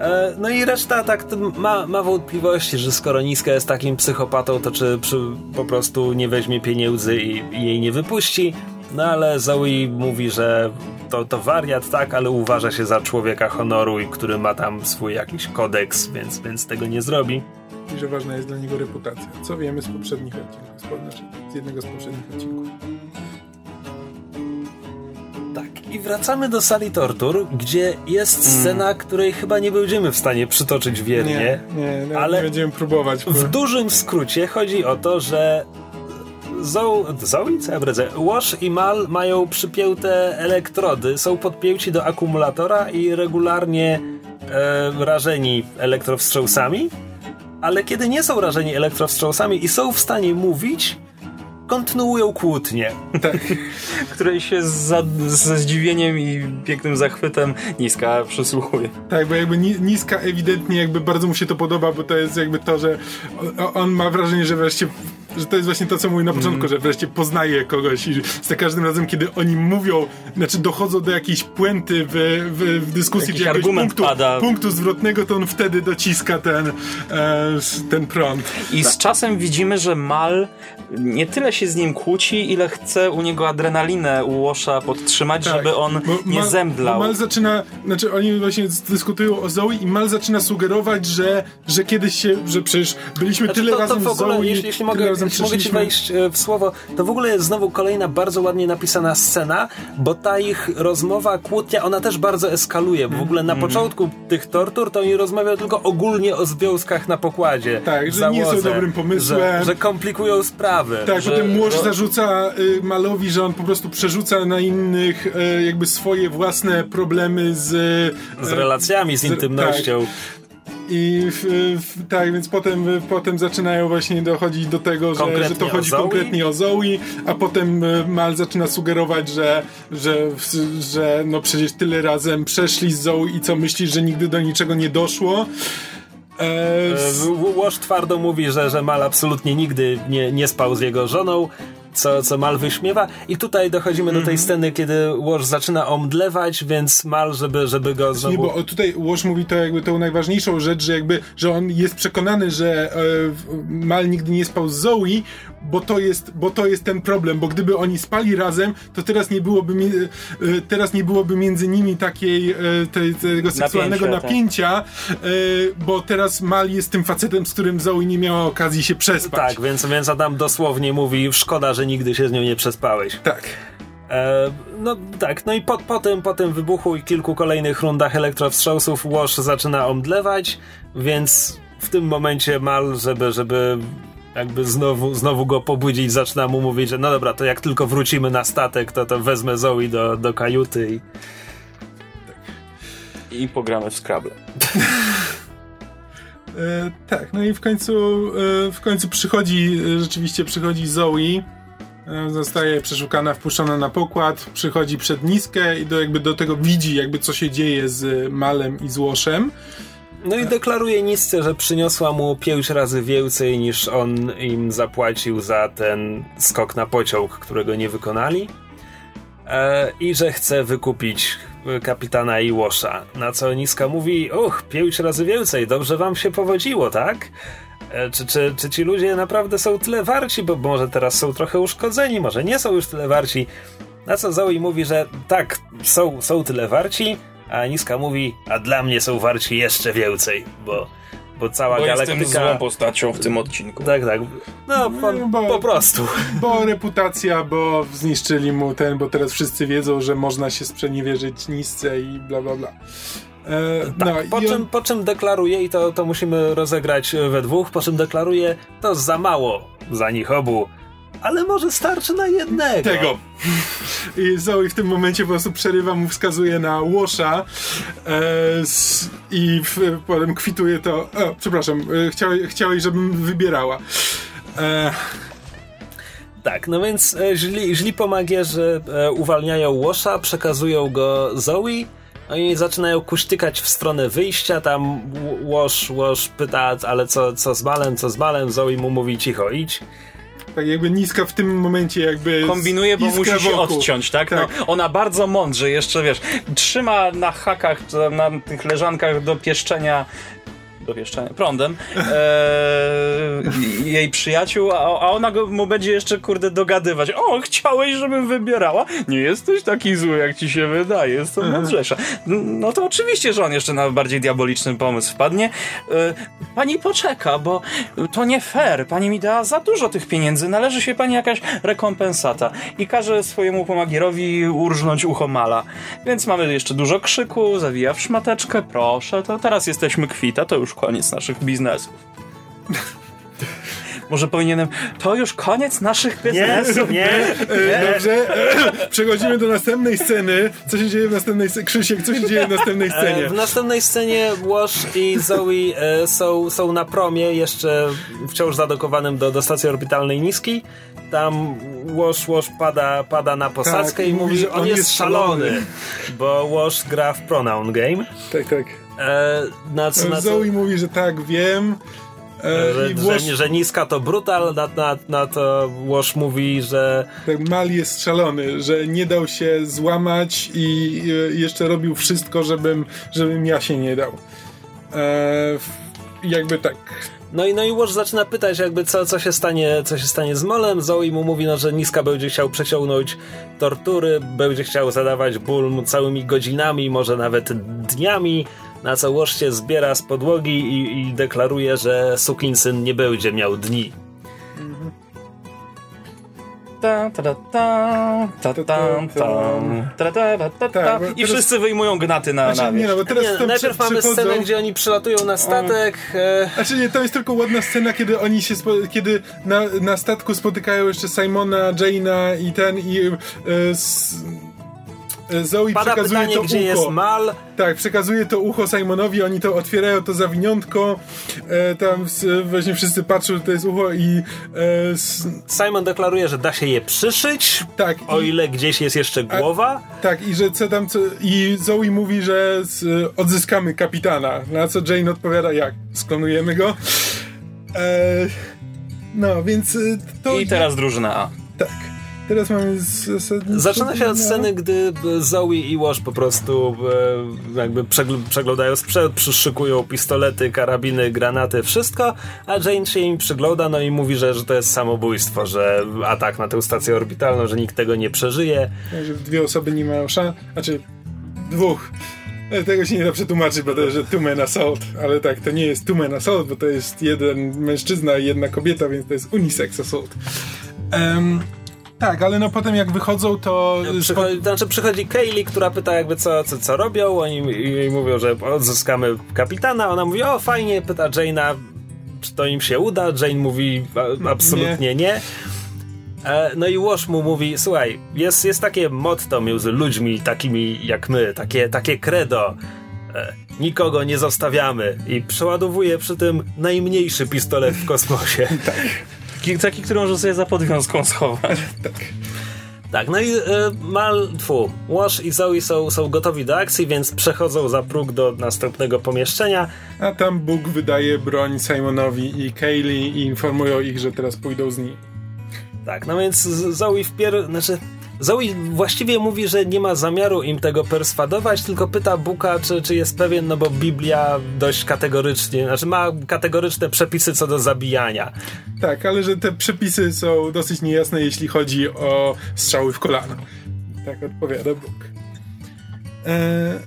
E, No i reszta tak ma, ma wątpliwości, że skoro Niska jest takim psychopatą, to czy przy, po prostu nie weźmie pieniędzy i, i jej nie wypuści. No ale Zoe mówi, że to, to wariat, tak, ale uważa się za człowieka honoru i który ma tam swój jakiś kodeks, więc, więc tego nie zrobi. I że ważna jest dla niego reputacja. Co wiemy z poprzednich odcinków, z, znaczy z jednego z poprzednich odcinków. Tak, i wracamy do sali tortur, gdzie jest scena, której chyba nie będziemy w stanie przytoczyć wiernie. Nie, nie, ale nie będziemy próbować. Bo... W dużym skrócie chodzi o to, że Zoe, Zoe? Co ja bredzę? Wash i Mal mają przypięte elektrody, są podpięci do akumulatora i regularnie e, rażeni elektrowstrząsami, ale kiedy nie są rażeni elektrowstrząsami i są w stanie mówić, kontynuują kłótnie. Tak. której się za, ze zdziwieniem i pięknym zachwytem niska przysłuchuje. Tak, bo jakby ni- niska ewidentnie jakby bardzo mu się to podoba, bo to jest jakby to, że o- on ma wrażenie, że wreszcie że to jest właśnie to, co mówił na początku, że wreszcie poznaje kogoś i za każdym razem, kiedy oni mówią, znaczy dochodzą do jakiejś puenty w, w, w dyskusji, Jakiś czy jakiegoś punktu, pada. punktu zwrotnego, to on wtedy dociska ten, e, ten prąd. I z czasem widzimy, że Mal nie tyle się z nim kłóci, ile chce u niego adrenalinę u Łosza podtrzymać, Tak, żeby on bo nie Mal- zemdlał. Mal zaczyna, znaczy oni właśnie dyskutują o Zoe i Mal zaczyna sugerować, że, że kiedyś się, że przecież byliśmy Znaczy, tyle to, to razem w ogóle, z Zoe, jeśli, jeśli, mogę, razem jeśli mogę ci wejść e, w słowo, to w ogóle jest znowu kolejna bardzo ładnie napisana scena, bo ta ich rozmowa, kłótnia, ona też bardzo eskaluje, bo w ogóle na Mhm. początku tych tortur to oni rozmawiają tylko ogólnie o związkach na pokładzie. Tak, że nie są załodze, dobrym pomysłem. Że, że komplikują sprawy. Tak, że- potem Młosz że- zarzuca y, Malowi, że on po prostu przerzuca na innych y, jakby swoje własne problemy z... z y, relacjami, z z- tak. I w, w, tak, więc potem, potem zaczynają właśnie dochodzić do tego, że, że to chodzi konkretnie o Zoe, a potem y, Mal zaczyna sugerować, że, że, że no przecież tyle razem przeszli z Zoe i co myślisz, że nigdy do niczego nie doszło. E, Łoż twardo mówi, że, że Mal absolutnie nigdy nie, nie spał z jego żoną, co, co Mal wyśmiewa. I tutaj dochodzimy do tej mhm. sceny, kiedy Łoż zaczyna omdlewać, więc Mal, żeby, żeby go znowu... Nie, bo tutaj Łoż mówi to jakby tą najważniejszą rzecz, że jakby, że on jest przekonany, że e, Mal nigdy nie spał z Zoe, bo to jest, bo to jest ten problem, bo gdyby oni spali razem, to teraz nie byłoby, mi, e, teraz nie byłoby między nimi takiej, e, tej, tego seksualnego napięcia, napięcia tak. bo teraz Mal jest tym facetem, z którym Zoe nie miała okazji się przespać. Tak, więc, więc Adam dosłownie mówi, szkoda, że nigdy się z nią nie przespałeś. Tak. E, no tak, no i po, po, tym, po tym wybuchu i kilku kolejnych rundach elektrowstrzałsów Łoż zaczyna omdlewać, więc w tym momencie Mal, żeby, żeby jakby znowu, znowu go pobudzić, zaczyna mu mówić, że no dobra, to jak tylko wrócimy na statek, to, to wezmę Zoe do, do kajuty i... I pogramy w Scrabble. e, tak, no i w końcu e, w końcu przychodzi, e, rzeczywiście przychodzi Zoe, e, zostaje przeszukana, wpuszczona na pokład, przychodzi przed niskę i do, jakby do tego widzi jakby co się dzieje z Malem i z Łoszem. No i deklaruje Nisce, że przyniosła mu pięć razy więcej niż on im zapłacił za ten skok na pociąg, którego nie wykonali. E, I że chce wykupić kapitana Iłosza. Na co Niska mówi: Och, pięć razy więcej, dobrze wam się powodziło, tak? E, czy, czy, czy ci ludzie naprawdę są tyle warci? Bo może teraz są trochę uszkodzeni, może nie są już tyle warci. Na co Zoe mówi, że tak, są, są tyle warci, a Niska mówi, a dla mnie są warci jeszcze więcej, bo, bo cała bo galaktyka... jestem złą postacią w tym odcinku. Tak, tak. No, po, bo, po prostu. Bo reputacja, bo zniszczyli mu ten, bo teraz wszyscy wiedzą, że można się sprzeniewierzyć Nisce i bla, bla, bla. E, tak, no, po, czym, on... po czym deklaruje, i to, to musimy rozegrać we dwóch, po czym deklaruje, to za mało za nich obu ale może starczy na jednego. Tego. I Zoe w tym momencie po prostu przerywa mu, wskazuje na Łosza e, s, i w, potem kwituje to. O, przepraszam, e, chciałeś, chciałeś, żebym wybierała. E, tak, no więc e, źli, źli pomagierzy e, uwalniają Łosza, przekazują go Zoe. No i zaczynają kuśtykać w stronę wyjścia, tam Łosz, Łosz pyta, ale co, co z Malem, co z Malem, Zoe mu mówi cicho, idź tak jakby niska w tym momencie jakby kombinuje, bo musi się odciąć, tak? tak. No, ona bardzo mądrze jeszcze, wiesz, trzyma na hakach, na tych leżankach do pieszczenia dowieszczania prądem e, jej przyjaciół, a, a ona go, mu będzie jeszcze kurde dogadywać. O, chciałeś, żebym wybierała? Nie jesteś taki zły, jak ci się wydaje, jest to mhm. mądrzejsza. No to oczywiście, że on jeszcze na bardziej diaboliczny pomysł wpadnie. E, pani poczeka, bo to nie fair. Pani mi dała za dużo tych pieniędzy, należy się pani jakaś rekompensata. I każe swojemu pomagierowi urżnąć ucho mala. Więc mamy jeszcze dużo krzyku, zawija w szmateczkę, proszę, to teraz jesteśmy kwita, to już koniec naszych biznesów. Może powinienem. To już koniec naszych biznesów. Nie, nie. nie. Dobrze. Przechodzimy do następnej sceny. Co się dzieje w następnej scenie? Krzysiek, co się dzieje w następnej e, scenie? W następnej scenie Wash i Zoe e, są, są na promie, jeszcze wciąż zadokowanym do, do stacji orbitalnej niskiej. Tam Wash, Wash pada, pada na posadzkę tak, i mówi, że on, on jest, jest szalony, szalony, bo Wash gra w pronoun game. Tak, tak. E, na na. Zoe mówi, że tak, wiem. E, że, Wash... że, że, niska to brutal, na, na, na to Wash mówi, że... Tak, Mal jest szalony, że nie dał się złamać i jeszcze robił wszystko, żebym, żebym ja się nie dał. E, jakby tak... No i, no i Wash zaczyna pytać jakby co, co, się stanie, co się stanie z Molem. Zoe mu mówi, no, że Niska będzie chciał przeciągnąć tortury, będzie chciał zadawać ból całymi godzinami, może nawet dniami na co łoż się zbiera z podłogi i, i deklaruje, że sukinsyn nie będzie miał dni. I wszyscy wyjmują gnaty na, znaczy, nie, no, bo teraz nie, Najpierw mamy scenę, gdzie oni przylatują na statek. E... Znaczy nie, to jest tylko ładna scena, kiedy oni się kiedy na, na statku spotykają jeszcze Simona, Jaina i ten i e, s e, Zoe Pada przekazuje pytanie, to gdzie ucho. jest Mal. Tak, przekazuje to ucho Simonowi, oni to otwierają to zawiniątko, e, tam właśnie wszyscy patrzą, że to jest ucho i e, s, Simon deklaruje, że da się je przyszyć, tak, o i, ile gdzieś jest jeszcze głowa. tak, i że co tam, co, i Zoe mówi, że s, odzyskamy kapitana, na co Jane odpowiada, jak, sklonujemy go? E, no, więc e, to... I teraz drużyna A. Tak, teraz mamy zasadniczo... Zaczyna się od sceny, gdy Zoe i Wash po prostu e, jakby przegl- przeglądają sprzęt, przyszykują pistolety, karabiny, granaty, wszystko, a Jane się im przygląda, no i mówi, że, że to jest samobójstwo, że atak na tę stację orbitalną, że nikt tego nie przeżyje. że dwie osoby nie mają szans, znaczy dwóch. E, Tego się nie da przetłumaczyć, bo to jest, że two men assault, ale tak, to nie jest two men assault, bo to jest jeden mężczyzna i jedna kobieta, więc to jest unisex assault. Em, tak, ale no potem jak wychodzą, to... Przychodzi, znaczy przychodzi Kaylee, która pyta jakby co, co, co robią, oni jej mówią, że odzyskamy kapitana, ona mówi, o fajnie, pyta Jane'a, czy to im się uda, Jane mówi absolutnie nie. E, No i Wash mu mówi, słuchaj, jest, jest takie motto między ludźmi takimi jak my, takie, takie credo, e, nikogo nie zostawiamy i przeładowuje przy tym najmniejszy pistolet w kosmosie. Taki, taki który może sobie za podwiązką schować. Tak, no i y, Mal, tfu, Wash i Zoe są, są gotowi do akcji, więc przechodzą za próg do następnego pomieszczenia. A tam Bóg wydaje broń Simonowi i Kaylee i informują ich, że teraz pójdą z nim. Tak, no więc Zoe wpier... Znaczy, Zoe właściwie mówi, że nie ma zamiaru im tego perswadować, tylko pyta Buka, czy, czy jest pewien, no bo Biblia dość kategorycznie, znaczy ma kategoryczne przepisy co do zabijania. Tak, ale że te przepisy są dosyć niejasne, jeśli chodzi o strzały w kolano. Tak odpowiada Bóg. Eee,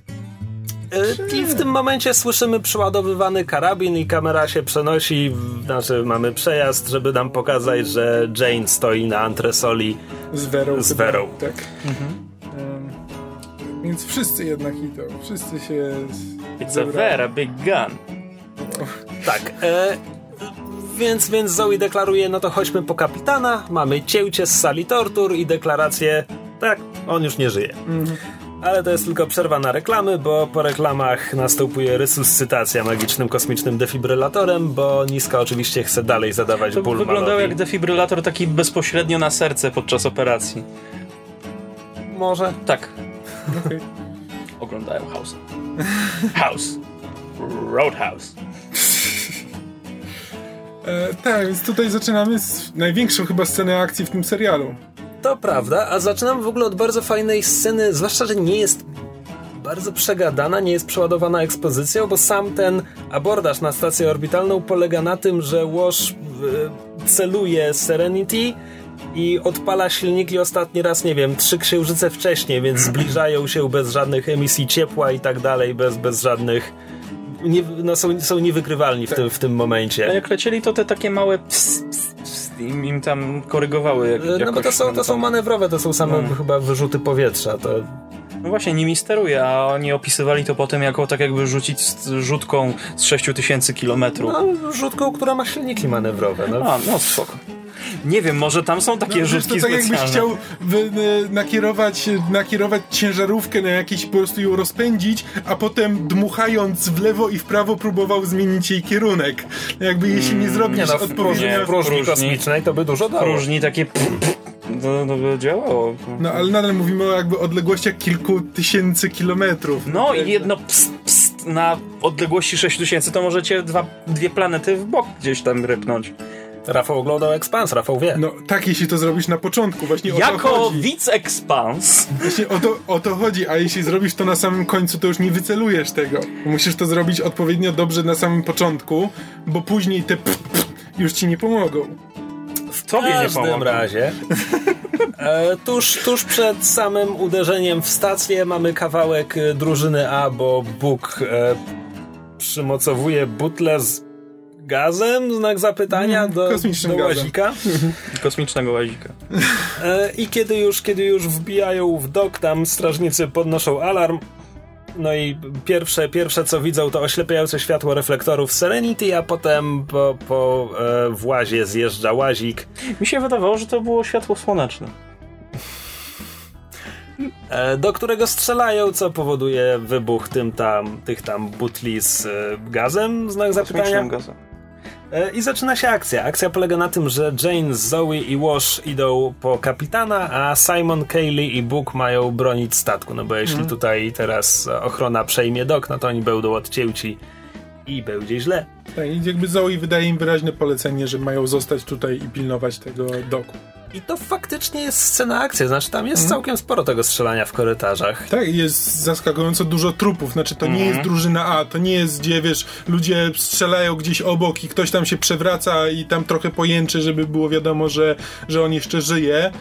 I w tym momencie słyszymy przeładowywany karabin i kamera się przenosi, znaczy mamy przejazd, żeby nam pokazać, że Jane stoi na antresoli Z Werą. Z chyba. Werą. Tak. Em, więc wszyscy jednak idą. Wszyscy się... z- It's a zebrali. very big gun. Tak. E, więc, więc Zoe deklaruje, no to chodźmy po kapitana, mamy cięcie z sali tortur i deklarację, tak, on już nie żyje. Ale to jest tylko przerwa na reklamy, bo po reklamach następuje resuscytacja magicznym kosmicznym defibrylatorem, bo Niska oczywiście chce dalej zadawać To ból wyglądał Malowi. jak defibrylator taki bezpośrednio na serce podczas operacji. Może. Tak. Okej. Oglądają House. House. Roadhouse. E, tak, więc tutaj zaczynamy z największą chyba scenę akcji w tym serialu. To prawda, a zaczynam w ogóle od bardzo fajnej sceny, zwłaszcza, że nie jest bardzo przegadana, nie jest przeładowana ekspozycją, bo sam ten abordaż na stację orbitalną polega na tym, że Wash y, celuje Serenity i odpala silniki ostatni raz, nie wiem, trzy księżyce wcześniej, więc zbliżają się bez żadnych emisji ciepła i tak dalej, bez, bez żadnych... Nie, no są, są niewykrywalni w tym, w tym A momencie. jak lecieli, to te takie małe ps, ps, ps, im, im tam korygowały jak, No bo to są, tam- to są manewrowe, to są same No. chyba wyrzuty powietrza. To No właśnie, nimi steruje, a oni opisywali to potem jako tak jakby rzucić z- rzutką z 6000 kilometrów. No, rzutką, która ma silniki manewrowe. No. A, no spoko. Nie wiem, może tam są takie No, rzutki to tak jakbyś specjalne. chciał wy, y, nakierować, nakierować ciężarówkę na jakiś, po prostu ją rozpędzić, a potem dmuchając w lewo i w prawo próbował zmienić jej kierunek. Jakby jeśli nie zrobisz Nie no, w odpowiednio... próżni, kosmicznej to by dużo dało. Próżni takie... No, no by działało. No ale nadal mówimy o jakby odległościach kilku tysięcy kilometrów. No i jedno pst, pst na odległości 6000 to możecie dwa, dwie planety w bok gdzieś tam rypnąć. Rafał oglądał Expans, Rafał wie. No tak, jeśli to zrobisz na początku, właśnie o to Jako chodzi. widz Expans Właśnie o to, o to chodzi, a jeśli zrobisz to na samym końcu, to już nie wycelujesz tego. Musisz to zrobić odpowiednio dobrze na samym początku, bo później te pff, pff, już ci nie pomogą. W tobie nie każdym pomogą. razie e, tuż, tuż przed samym uderzeniem w stację mamy kawałek e, drużyny A, bo Bóg e, przymocowuje butlę z gazem, znak zapytania, Mm, do, kosmicznym do łazika. kosmicznego łazika. E, I kiedy już, kiedy już wbijają w dok, tam strażnicy podnoszą alarm. No i pierwsze, pierwsze co widzą to oślepiające światło reflektorów Serenity, a potem po, po e, włazie zjeżdża łazik. Mi się wydawało, że to było światło słoneczne. e, do którego strzelają, co powoduje wybuch tym tam, tych tam butli z e, gazem, znak zapytania. Gazem. E, I zaczyna się akcja. Akcja polega na tym, że Jane, Zoe i Wash idą po kapitana, a Simon, Kaylee i Book mają bronić statku. No bo jeśli Mhm. tutaj teraz ochrona przejmie dok, no to oni będą odcięci i będzie źle. Tak, i jakby Zoe wydaje im wyraźne polecenie, że mają zostać tutaj i pilnować tego doku. I to faktycznie jest scena akcji, znaczy tam Mhm. jest całkiem sporo tego strzelania w korytarzach. Tak, jest zaskakująco dużo trupów. Znaczy, to nie jest drużyna A, to nie jest gdzie, wiesz, ludzie strzelają gdzieś obok i ktoś tam się przewraca i tam trochę pojęczy, żeby było wiadomo, że, że on jeszcze żyje.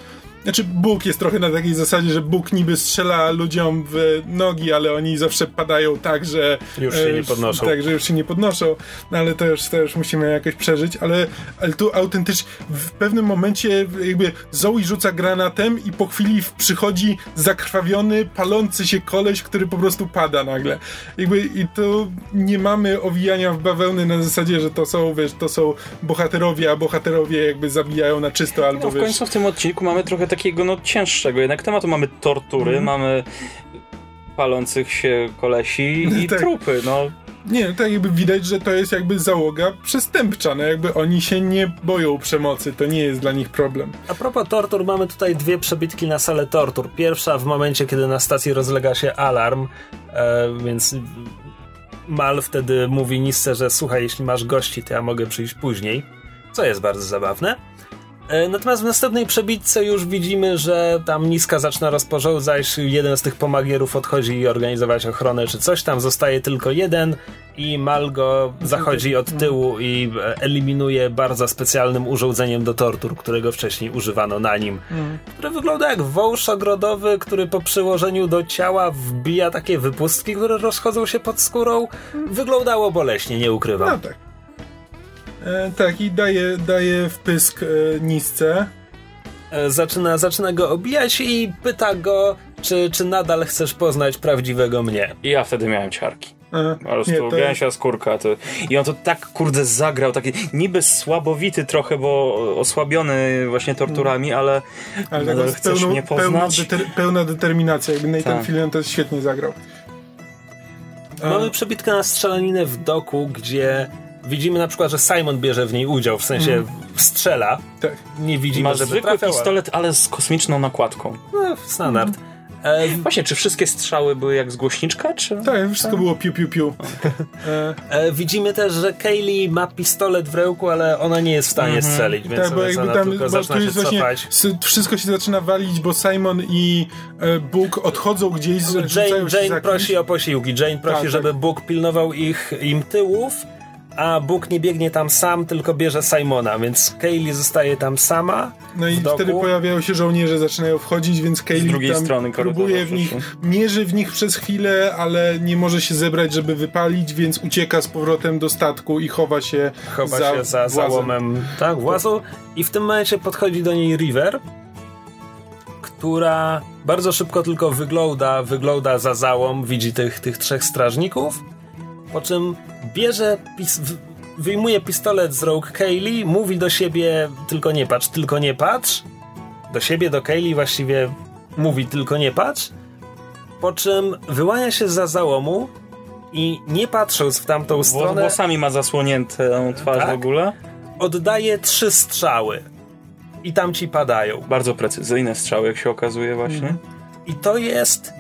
Znaczy, Bóg jest trochę na takiej zasadzie, że Bóg niby strzela ludziom w nogi, ale oni zawsze padają tak, że. Już się e, nie podnoszą. Tak, że już się nie podnoszą, no ale to już, to już musimy jakoś przeżyć. Ale, ale tu autentycznie w pewnym momencie jakby Zoe rzuca granatem i po chwili w- przychodzi zakrwawiony, palący się koleś, który po prostu pada nagle. Jakby i to nie mamy owijania w bawełny na zasadzie, że to są, wiesz, to są bohaterowie, a bohaterowie jakby zabijają na czysto albo No, w wiesz. końcu w tym odcinku mamy trochę takiego no cięższego jednak tematu. Mamy tortury, mamy palących się kolesi i Tak. trupy, no. Nie, tak jakby widać, że to jest jakby załoga przestępcza, no jakby oni się nie boją przemocy, to nie jest dla nich problem. A propos tortur, mamy tutaj dwie przebitki na salę tortur. Pierwsza w momencie, kiedy na stacji rozlega się alarm, e, więc Mal wtedy mówi Nisce, że słuchaj, jeśli masz gości, to ja mogę przyjść później, co jest bardzo zabawne. E, Natomiast w następnej przebitce już widzimy, że tam Niska zaczyna rozporządzać, jeden z tych pomagierów odchodzi organizować ochronę czy coś tam, zostaje tylko jeden i Mal go zachodzi od tyłu i e, eliminuje bardzo specjalnym urządzeniem do tortur, którego wcześniej używano na nim, które wygląda jak wąż ogrodowy, który po przyłożeniu do ciała wbija takie wypustki, które rozchodzą się pod skórą. Wyglądało boleśnie, nie ukrywam. No tak. E, tak, i daje, daje wpysk e, Nisce. E, zaczyna, zaczyna go obijać i pyta go, czy, czy nadal chcesz poznać prawdziwego mnie. I ja wtedy miałem ciarki. E, Po prostu nie, to- gęsia skórka. To... I on to tak kurde zagrał, taki niby słabowity trochę, bo osłabiony właśnie torturami, ale, Ale nadal chcesz mnie pełna, poznać? deter, pełna determinacja. Jakby Nathan Tak. Fillion to świetnie zagrał. Mamy przebitkę na strzelaninę w doku, gdzie widzimy na przykład, że Simon bierze w niej udział, w sensie strzela. tak. Nie widzimy, ma żeby zwykły trafiał. pistolet, ale z kosmiczną nakładką. No, standard. E, Właśnie, czy wszystkie strzały były jak z głośniczka, czy... Tak, wszystko było piu piu piu. E, e, widzimy też, że Kaylee ma pistolet w ręku, ale ona nie jest w stanie strzelić, więc tak, bo jakby tam tylko bo zaczyna się cofać. wszystko się zaczyna walić, bo Simon i e, Bóg odchodzą gdzieś, z- Jane, Jane prosi o posiłki. Jane prosi, Tak, tak. żeby Bóg pilnował ich im tyłów, a Bóg nie biegnie tam sam, tylko bierze Simona, więc Kaylee zostaje tam sama. No i wtedy pojawiają się żołnierze, zaczynają wchodzić, więc Kaylee drugiej tam próbuje w nich, mierzy w nich przez chwilę, ale nie może się zebrać, żeby wypalić, więc ucieka z powrotem do statku i chowa się chowa za się za włazem. załomem tak, włazu i w tym momencie podchodzi do niej River, która bardzo szybko tylko wygląda, wygląda za załom, widzi tych, tych trzech strażników, po czym bierze, pis- wyjmuje pistolet z rąk Kaylee, mówi do siebie tylko nie patrz, tylko nie patrz, do siebie, do Kaylee właściwie mówi tylko nie patrz, po czym wyłania się za załomu i nie patrząc w tamtą Wło- stronę Włosami ma zasłoniętą twarz Tak? w ogóle. oddaje trzy strzały. I tam ci padają. Bardzo precyzyjne strzały, jak się okazuje właśnie. Mhm. I to jest.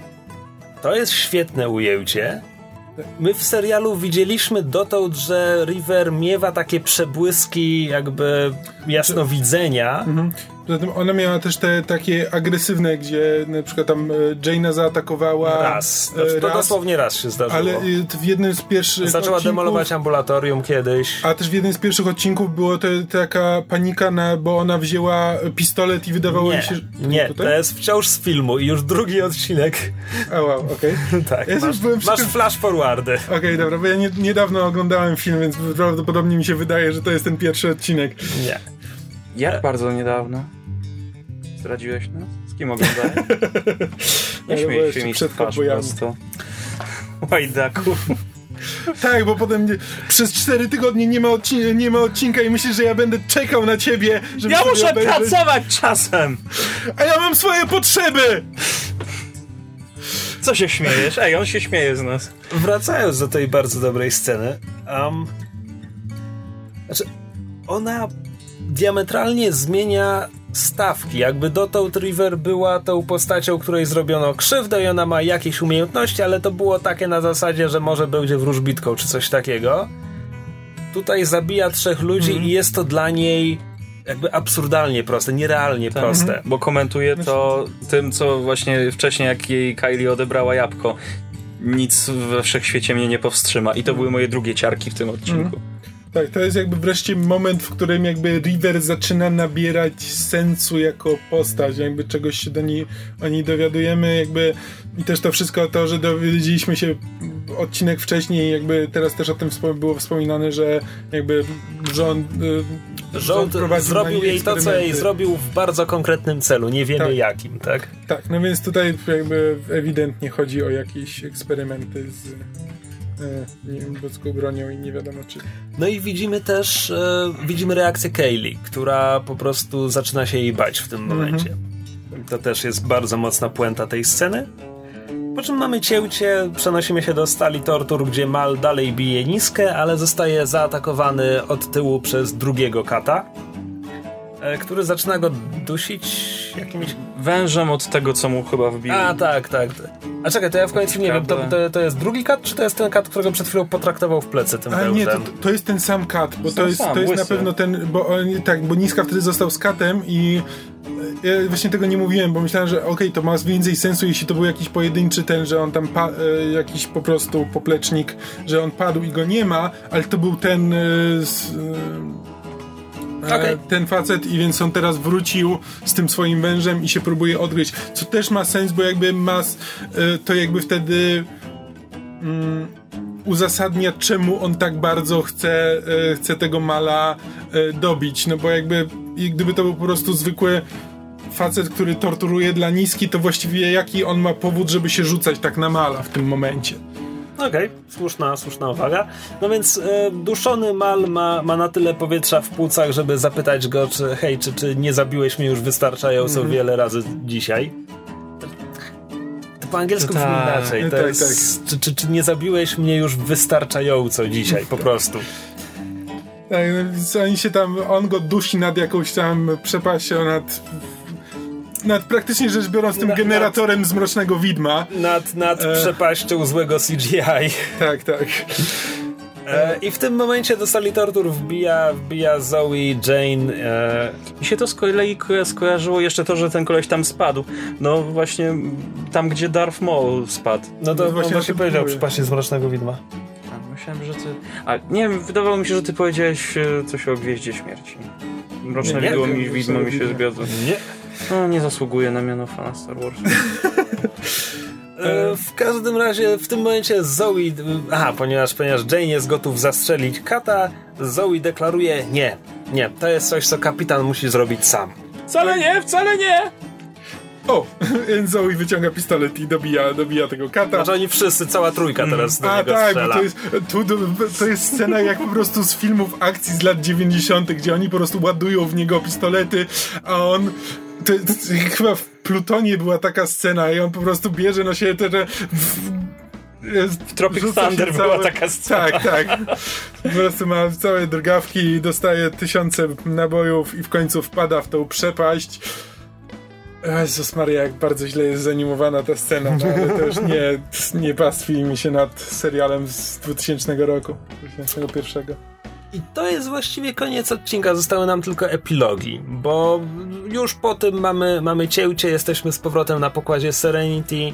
To jest świetne ujęcie. My w serialu widzieliśmy dotąd, że River miewa takie przebłyski, jakby jasnowidzenia. Mhm. Poza tym ona miała też te takie agresywne, gdzie na przykład tam e, Jane'a zaatakowała Raz. e, Znaczy, to raz, dosłownie raz się zdarzyło. ale e, w jednym z pierwszych Zaczęła odcinków, demolować ambulatorium kiedyś. A też w jednym z pierwszych odcinków było to, taka panika, na, bo ona wzięła pistolet i wydawało Nie, mi się, że... nie, tutaj? to jest wciąż z filmu i już drugi odcinek. A wow, okej. tak, Ja masz, byłem masz flash forwardy. Okej, dobra, bo ja nie, niedawno oglądałem film, więc prawdopodobnie mi się wydaje, że to jest ten pierwszy odcinek. Nie. Jak bardzo niedawno? Zdradziłeś nas? Z kim oglądałeś? Nie Ja śmiej byłem się mi przed twarz po prostu. Łajdaku. Tak, bo potem nie, przez cztery tygodnie nie ma, nie ma odcinka i myślisz, że ja będę czekał na ciebie, żeby Ja muszę obejrzeć. pracować czasem! A ja mam swoje potrzeby! Co się śmiejesz? Ej, on się śmieje z nas. Wracając do tej bardzo dobrej sceny, um, znaczy, ona diametralnie zmienia stawki. Jakby dotąd River była tą postacią, której zrobiono krzywdę i ona ma jakieś umiejętności, ale to było takie na zasadzie, że może będzie wróżbitką czy coś takiego. Tutaj zabija trzech ludzi mm. i jest to dla niej jakby absurdalnie proste, nierealnie tak. proste. Mhm. Bo komentuje to tym, co właśnie wcześniej, jak jej Kylie odebrała jabłko. Nic we wszechświecie mnie nie powstrzyma. I to były moje drugie ciarki w tym odcinku. Mm. Tak, to jest jakby wreszcie moment, w którym jakby River zaczyna nabierać sensu jako postać, jakby czegoś się do niej, o niej dowiadujemy, jakby i też to wszystko to, że dowiedzieliśmy się odcinek wcześniej, jakby teraz też o tym było wspominane, że jakby rząd, y, rząd, rząd zrobił jej to, co jej zrobił w bardzo konkretnym celu, nie wiemy tak. jakim, tak? Tak, no więc tutaj jakby ewidentnie chodzi o jakieś eksperymenty z ludzką bronią i nie wiadomo czy. No i widzimy też, e, widzimy reakcję Kaylee, która po prostu zaczyna się jej bać w tym mhm. momencie. To też jest bardzo mocna puenta tej sceny. Po czym mamy cięcie, przenosimy się do stali tortur, gdzie Mal dalej bije niskę, ale zostaje zaatakowany od tyłu przez drugiego kata, e, który zaczyna go dusić jakimś... Wężem od tego, co mu chyba wbił. A, tak, tak. A czekaj, to ja w końcu nie wiem, to, to, to, jest drugi kat, czy to jest ten kat, którego przed chwilą potraktował w plecy tym Ale nie, to, to jest ten sam kat, bo to jest, sam, to jest na pewno ten, bo on, tak, bo Niska wtedy został z katem i e, ja właśnie tego nie mówiłem, bo myślałem, że okej, okay, to ma więcej sensu, jeśli to był jakiś pojedynczy ten, że on tam pa, e, jakiś po prostu poplecznik, że on padł i go nie ma, ale to był ten e, z, okay. ten facet i więc on teraz wrócił z tym swoim wężem i się próbuje odgryźć, co też ma sens, bo jakby ma e, to jakby wtedy um, uzasadnia, czemu on tak bardzo chce, e, chce tego mala e, dobić, no bo jakby gdyby to był po prostu zwykły facet, który torturuje dla niski, to właściwie jaki on ma powód, żeby się rzucać tak na mala w tym momencie. Okej, okay, słuszna, słuszna uwaga. No więc e, duszony Mal ma, ma na tyle powietrza w płucach, żeby zapytać go, czy hej, czy, czy nie zabiłeś mnie już wystarczająco mm -hmm. wiele razy dzisiaj? To po angielsku brzmi tak, inaczej. To tak, jest, tak. Czy, czy, czy nie zabiłeś mnie już wystarczająco dzisiaj, po prostu? Tak, no, oni się tam, on go dusi nad jakąś tam przepaścią, nad nad praktycznie rzecz biorąc tym generatorem nad, z Mrocznego Widma. Nad, nad e... przepaścią złego CGI. Tak, tak. E, I w tym momencie do sali tortur wbija, wbija Zoe, Jane. E... I się to z kolei skojarzyło jeszcze to, że ten koleś tam spadł. No właśnie tam, gdzie Darth Maul spadł. No to no właśnie, właśnie powiedział przepaście z Mrocznego Widma. Myślałem, że ty... A, nie wiem, wydawało mi się, że ty powiedziałeś e, coś o Gwieździe Śmierci. Mroczne nie, widło mi, widmo mi się zgadza. Nie. No, nie zasługuje na miano fana Star Wars. E, w każdym razie w tym momencie Zoe, aha, ponieważ, ponieważ Jane jest gotów zastrzelić kata, Zoe deklaruje nie, nie, to jest coś, co kapitan musi zrobić sam. Wcale nie, wcale nie! O, Zoe wyciąga pistolet i dobija, dobija tego kata. Znaczy oni wszyscy, cała trójka teraz mm. do A, tak, to jest, tu, to jest scena jak po prostu z filmów akcji z lat 90., gdzie oni po prostu ładują w niego pistolety, a on to, to, chyba w Plutonie była taka scena i on po prostu bierze na siebie te, w Tropic Thunder była taka scena. Tak, tak. Po prostu ma całe drgawki i dostaje tysiące nabojów i w końcu wpada w tą przepaść. Jezus Maria, jak bardzo źle jest zanimowana ta scena, no, ale też nie, nie pastwi mi się nad serialem z 2000 roku, 2001. I to jest właściwie koniec odcinka. Zostały nam tylko epilogi, bo już po tym mamy, mamy cięcie, jesteśmy z powrotem na pokładzie Serenity.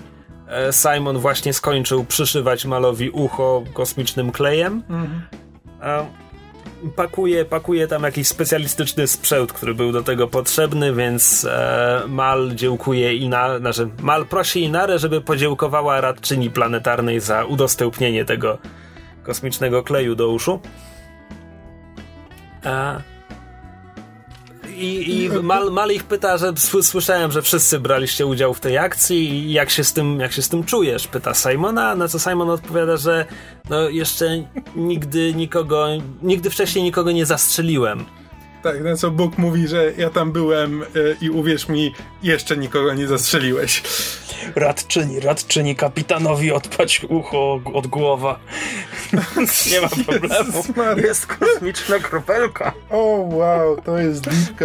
E, Simon właśnie skończył przyszywać Malowi ucho kosmicznym klejem. Mhm. Pakuje, pakuje tam jakiś specjalistyczny sprzęt, który był do tego potrzebny, więc e, Mal dziękuje Ina, znaczy Mal prosi Inarę, żeby podziękowała radczyni planetarnej za udostępnienie tego kosmicznego kleju do uszu. A. I, i Mal, Mal ich pyta, że słyszałem, że wszyscy braliście udział w tej akcji i jak się z tym, jak się z tym czujesz? Pyta Simona, na co Simon odpowiada, że no jeszcze nigdy nikogo, nigdy wcześniej nikogo nie zastrzeliłem. Tak, na co Bóg mówi, że ja tam byłem yy, i uwierz mi, jeszcze nikogo nie zastrzeliłeś. Radczyni, radczyni, kapitanowi odpać ucho od głowa. Nie ma problemu. Jest kosmiczna kropelka. O wow, to jest deep.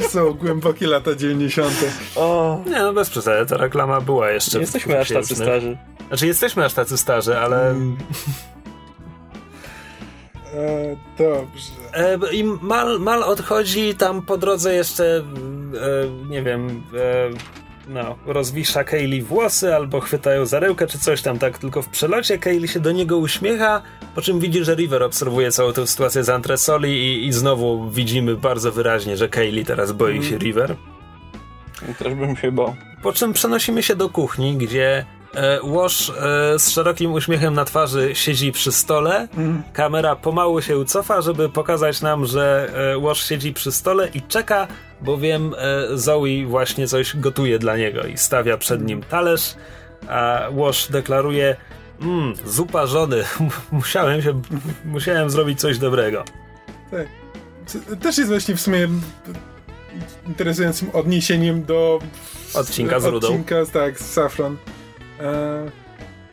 To są głębokie lata 90. O, Nie, no bez przesady, ta reklama była jeszcze. nie jesteśmy aż tacy starzy. Znaczy, jesteśmy aż tacy starzy, ale. E, dobrze. E, I Mal, Mal odchodzi tam po drodze jeszcze, e, nie wiem, e, no, rozwisza Kaylee włosy albo chwytają za rękę czy coś tam, tak tylko w przelocie Kaylee się do niego uśmiecha, po czym widzi, że River obserwuje całą tę sytuację z antresoli i, i znowu widzimy bardzo wyraźnie, że Kaylee teraz boi się River. Też bym się bał. Po czym przenosimy się do kuchni, gdzie e, Łoż e, z szerokim uśmiechem na twarzy siedzi przy stole. Kamera pomału się cofa, żeby pokazać nam, że e, Łoż siedzi przy stole i czeka, bowiem e, Zoe właśnie coś gotuje dla niego i stawia przed nim talerz, a Łoż deklaruje mmm, zupa żony, musiałem się, musiałem zrobić coś dobrego. Tak. Też jest właśnie w sumie interesującym odniesieniem do Odcinka z Rudą. Odcinka, tak, z Safran. E,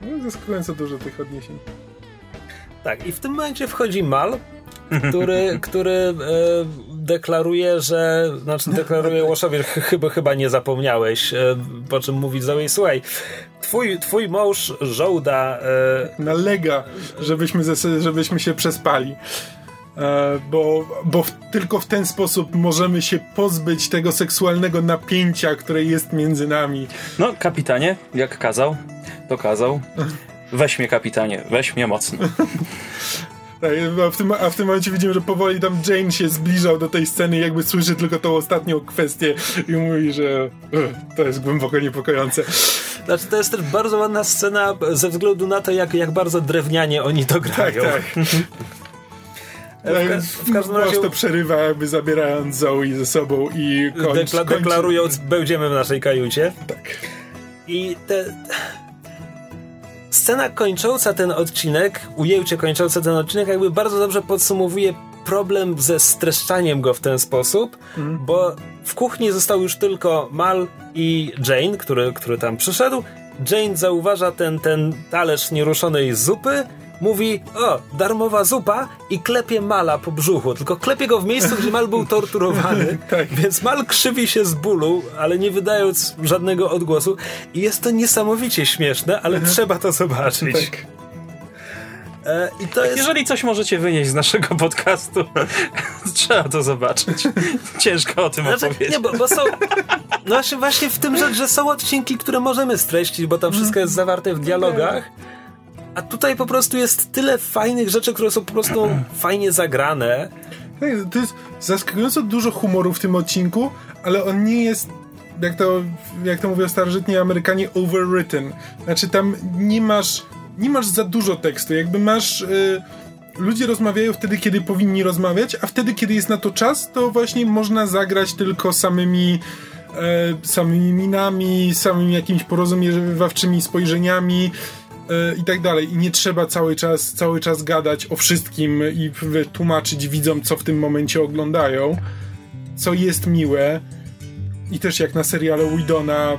no, zaskakująco dużo tych odniesień. Tak, i w tym momencie wchodzi Mal, który, który e, deklaruje, że. Znaczy, deklaruje Łoszowi, chyba, chyba nie zapomniałeś. E, po czym mówi Zoe, słuchaj, twój, twój mąż żołda. E, Nalega, żebyśmy, zas- żebyśmy się przespali. E, bo bo w, tylko w ten sposób możemy się pozbyć tego seksualnego napięcia, które jest między nami. No, kapitanie, jak kazał, to kazał. Weź mnie, kapitanie, weź mnie mocno. Tak, a, w tym, a w tym momencie widzimy, że powoli tam Jane się zbliżał do tej sceny i jakby słyszy tylko tą ostatnią kwestię i mówi, że "Ugh, to jest głęboko niepokojące. znaczy, to jest też bardzo ładna scena ze względu na to, jak, jak bardzo drewnianie oni to Tak, grają. tak. W, ka- w każdym razie to przerywa, jakby zabierając Zoe ze sobą i kończy, dekla- kończy. deklarując, będziemy w naszej kajucie. Tak. I te. Scena kończąca ten odcinek, ujęcie kończące ten odcinek, jakby bardzo dobrze podsumowuje problem ze streszczaniem go w ten sposób, bo w kuchni został już tylko Mal i Jane, który, który tam przyszedł. Jane zauważa ten, ten talerz nieruszonej zupy, mówi, o, darmowa zupa i klepie Mala po brzuchu, tylko klepie go w miejscu, gdzie Mal był torturowany, Tak. więc Mal krzywi się z bólu, ale nie wydając żadnego odgłosu i jest to niesamowicie śmieszne, ale trzeba to zobaczyć. Tak. E, I to jest... Jeżeli coś możecie wynieść z naszego podcastu, trzeba to zobaczyć. Ciężko o tym Znaczy, opowiedzieć. nie, bo, bo są. No właśnie, właśnie w tym rzecz, że są odcinki, które możemy streścić, bo tam wszystko jest zawarte w dialogach. A tutaj po prostu jest tyle fajnych rzeczy, które są po prostu fajnie zagrane. To jest zaskakująco dużo humoru w tym odcinku, ale on nie jest, jak to, jak to mówią starożytni Amerykanie, overwritten. Znaczy tam nie masz, nie masz za dużo tekstu. Jakby masz... Y, ludzie rozmawiają wtedy, kiedy powinni rozmawiać, a wtedy, kiedy jest na to czas, to właśnie można zagrać tylko samymi e, samymi minami, samymi jakimiś porozumiewawczymi spojrzeniami i tak dalej. I nie trzeba cały czas, cały czas gadać o wszystkim i tłumaczyć widzom, co w tym momencie oglądają, co jest miłe. I też jak na seriale Widona,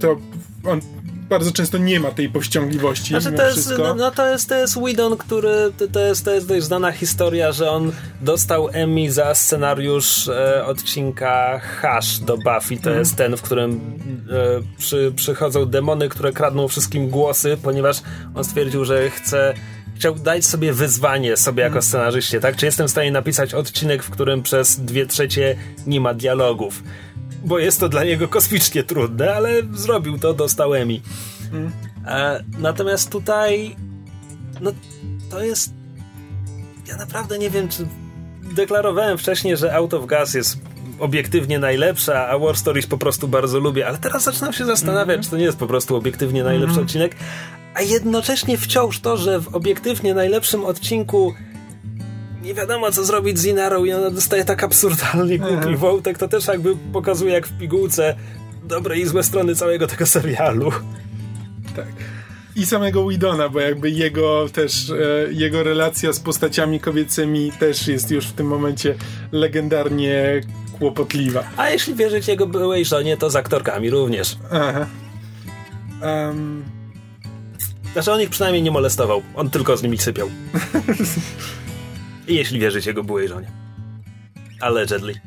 to on bardzo często nie ma tej powściągliwości Znaczy to jest, wszystko. no, no to jest, to jest Whedon, który, to, jest, to jest dość znana historia, że on dostał Emmy za scenariusz e, odcinka Hash do Buffy. To jest ten, w którym e, przy, przychodzą demony, które kradną wszystkim głosy, ponieważ on stwierdził, że chce chciał dać sobie wyzwanie sobie jako scenarzyście, tak? Czy jestem w stanie napisać odcinek, w którym przez dwie trzecie nie ma dialogów? Bo jest to dla niego kosmicznie trudne, ale zrobił to, dostał Emmy. E, natomiast tutaj, no to jest. Ja naprawdę nie wiem, czy deklarowałem wcześniej, że Out of Gas jest obiektywnie najlepsza, a War Stories po prostu bardzo lubię, ale teraz zaczynam się zastanawiać, czy to nie jest po prostu obiektywnie najlepszy odcinek, a jednocześnie wciąż to, że w obiektywnie najlepszym odcinku nie wiadomo co zrobić z Inarą i ona dostaje tak absurdalnie głupi wątek, to też jakby pokazuje jak w pigułce dobre i złe strony całego tego serialu. Tak. I samego Widona, bo jakby jego też, e, jego relacja z postaciami kobiecymi też jest już w tym momencie legendarnie kłopotliwa. A jeśli wierzyć jego byłej żonie, to z aktorkami również. Aha. Um, znaczy on ich przynajmniej nie molestował, on tylko z nimi sypiał. Jeśli wierzyć jego byłej żonie. Allegedly.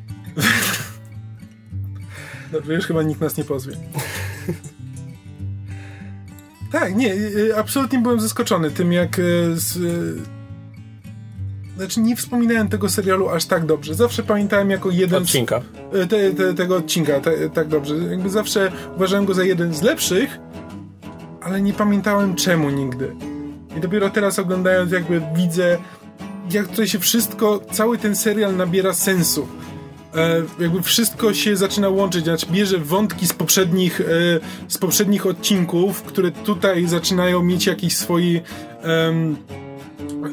Dobrze, już chyba nikt nas nie pozwie. tak, nie, y, absolutnie byłem zaskoczony tym, jak y, z, y, znaczy nie wspominałem tego serialu aż tak dobrze. Zawsze pamiętałem jako jeden odcinka. Z, te, te, tego odcinka te, tak dobrze. Jakby zawsze uważałem go za jeden z lepszych, ale nie pamiętałem czemu nigdy. I dopiero teraz oglądając jakby widzę jak tutaj się wszystko, cały ten serial nabiera sensu. E, jakby wszystko się zaczyna łączyć, znaczy bierze wątki z poprzednich, e, z poprzednich odcinków, które tutaj zaczynają mieć jakiś swój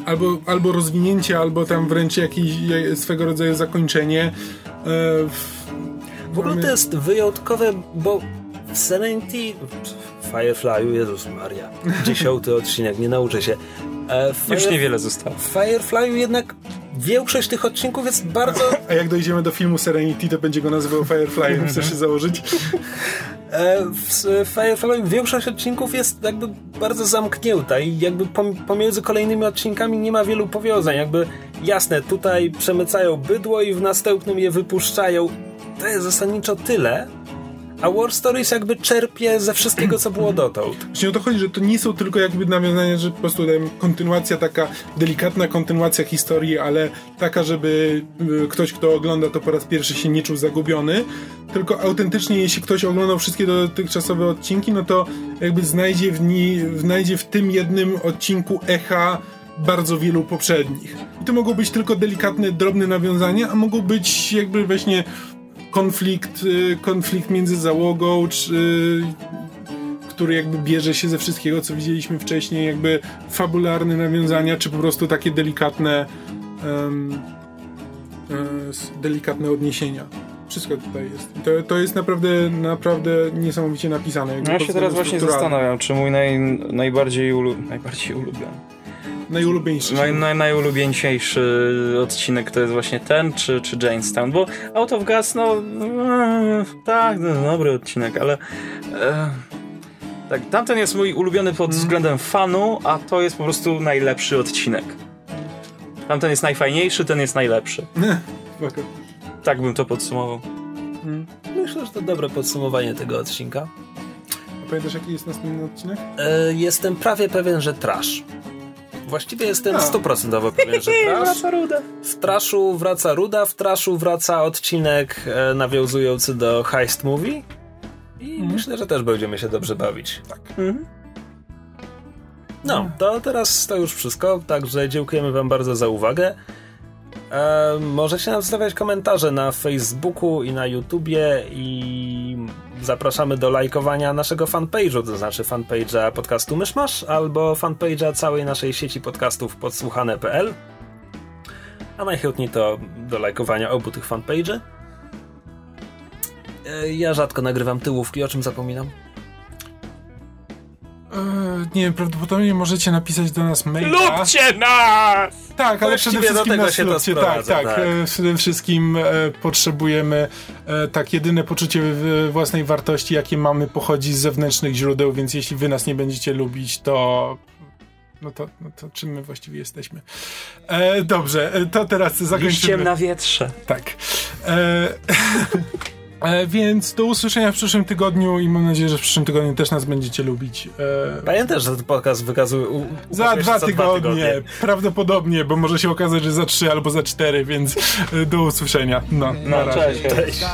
albo, albo rozwinięcie, albo tam wręcz jakieś swego rodzaju zakończenie. E, w, w ogóle to jest wyjątkowe, bo w Serenity, Firefly'u, Jezus Maria, dziesiąty odcinek, nie nauczę się. E, Fire... Już niewiele zostało. W Firefly'u jednak większość tych odcinków jest bardzo... A jak dojdziemy do filmu Serenity, to będzie go nazywał Firefly, chcesz się założyć? E, w Firefly większość odcinków jest jakby bardzo zamknięta i jakby pomiędzy kolejnymi odcinkami nie ma wielu powiązań. Jakby jasne, tutaj przemycają bydło i w następnym je wypuszczają. To jest zasadniczo tyle, a War Stories jakby czerpie ze wszystkiego, co było dotąd. Właśnie o to chodzi, że to nie są tylko jakby nawiązania, że po prostu kontynuacja taka, delikatna kontynuacja historii, ale taka, żeby y, ktoś, kto ogląda to po raz pierwszy się nie czuł zagubiony, tylko autentycznie jeśli ktoś oglądał wszystkie dotychczasowe odcinki, no to jakby znajdzie w, ni, znajdzie w tym jednym odcinku echa bardzo wielu poprzednich. I to mogą być tylko delikatne, drobne nawiązania, a mogą być jakby właśnie konflikt, y, konflikt między załogą, czy, który jakby bierze się ze wszystkiego, co widzieliśmy wcześniej, jakby fabularne nawiązania, czy po prostu takie delikatne um, delikatne odniesienia. Wszystko tutaj jest. To, to jest naprawdę, naprawdę niesamowicie napisane. No ja się teraz właśnie zastanawiam, czy mój naj, najbardziej, ulu, najbardziej ulubiony Najulubieńszy. Naj, naj, najulubieńszy odcinek to jest właśnie ten, czy, czy Jamestown, bo Out of Gas, no e, tak, no, dobry odcinek, ale e, tak, tamten jest mój ulubiony pod mm. względem fanu, a to jest po prostu najlepszy odcinek. Tamten jest najfajniejszy, ten jest najlepszy. tak bym to podsumował. Mm. Myślę, że to dobre podsumowanie tego odcinka. A pamiętasz jaki jest następny odcinek? E, jestem prawie pewien, że trash. Właściwie jestem stuprocentowo pewien, że Ruda. W Trashu wraca Ruda, w Trashu wraca odcinek e, nawiązujący do Heist Movie. I mhm. myślę, że też będziemy się dobrze bawić. Tak. Mhm. No, to teraz to już wszystko, także dziękujemy wam bardzo za uwagę. E, możecie nam zostawiać komentarze na Facebooku i na YouTubie i zapraszamy do lajkowania naszego fanpage'u, to znaczy fanpage'a podcastu Myszmasz albo fanpage'a całej naszej sieci podcastów podsłuchane.pl a najchętniej to do lajkowania obu tych fanpage'y. E, ja rzadko nagrywam tyłówki, o czym zapominam. Eee, nie wiem, prawdopodobnie możecie napisać do nas maila. Lubcie nas! Tak, ale przede wszystkim nas się lubcie. Tak, tak, tak. E, przede wszystkim e, potrzebujemy e, tak, jedyne poczucie własnej wartości, jakie mamy, pochodzi z zewnętrznych źródeł, więc jeśli wy nas nie będziecie lubić, to no to, no to czym my właściwie jesteśmy? E, dobrze, e, to teraz zakończymy. Liściem na wietrze. Tak. E, E, więc do usłyszenia w przyszłym tygodniu i mam nadzieję, że w przyszłym tygodniu też nas będziecie lubić. E... Pamiętasz, że ten podcast wykazuje. U, za, dwa, za tygodnie, dwa tygodnie. Prawdopodobnie, bo może się okazać, że za trzy albo za cztery, więc e, do usłyszenia. No, no cześć. cześć.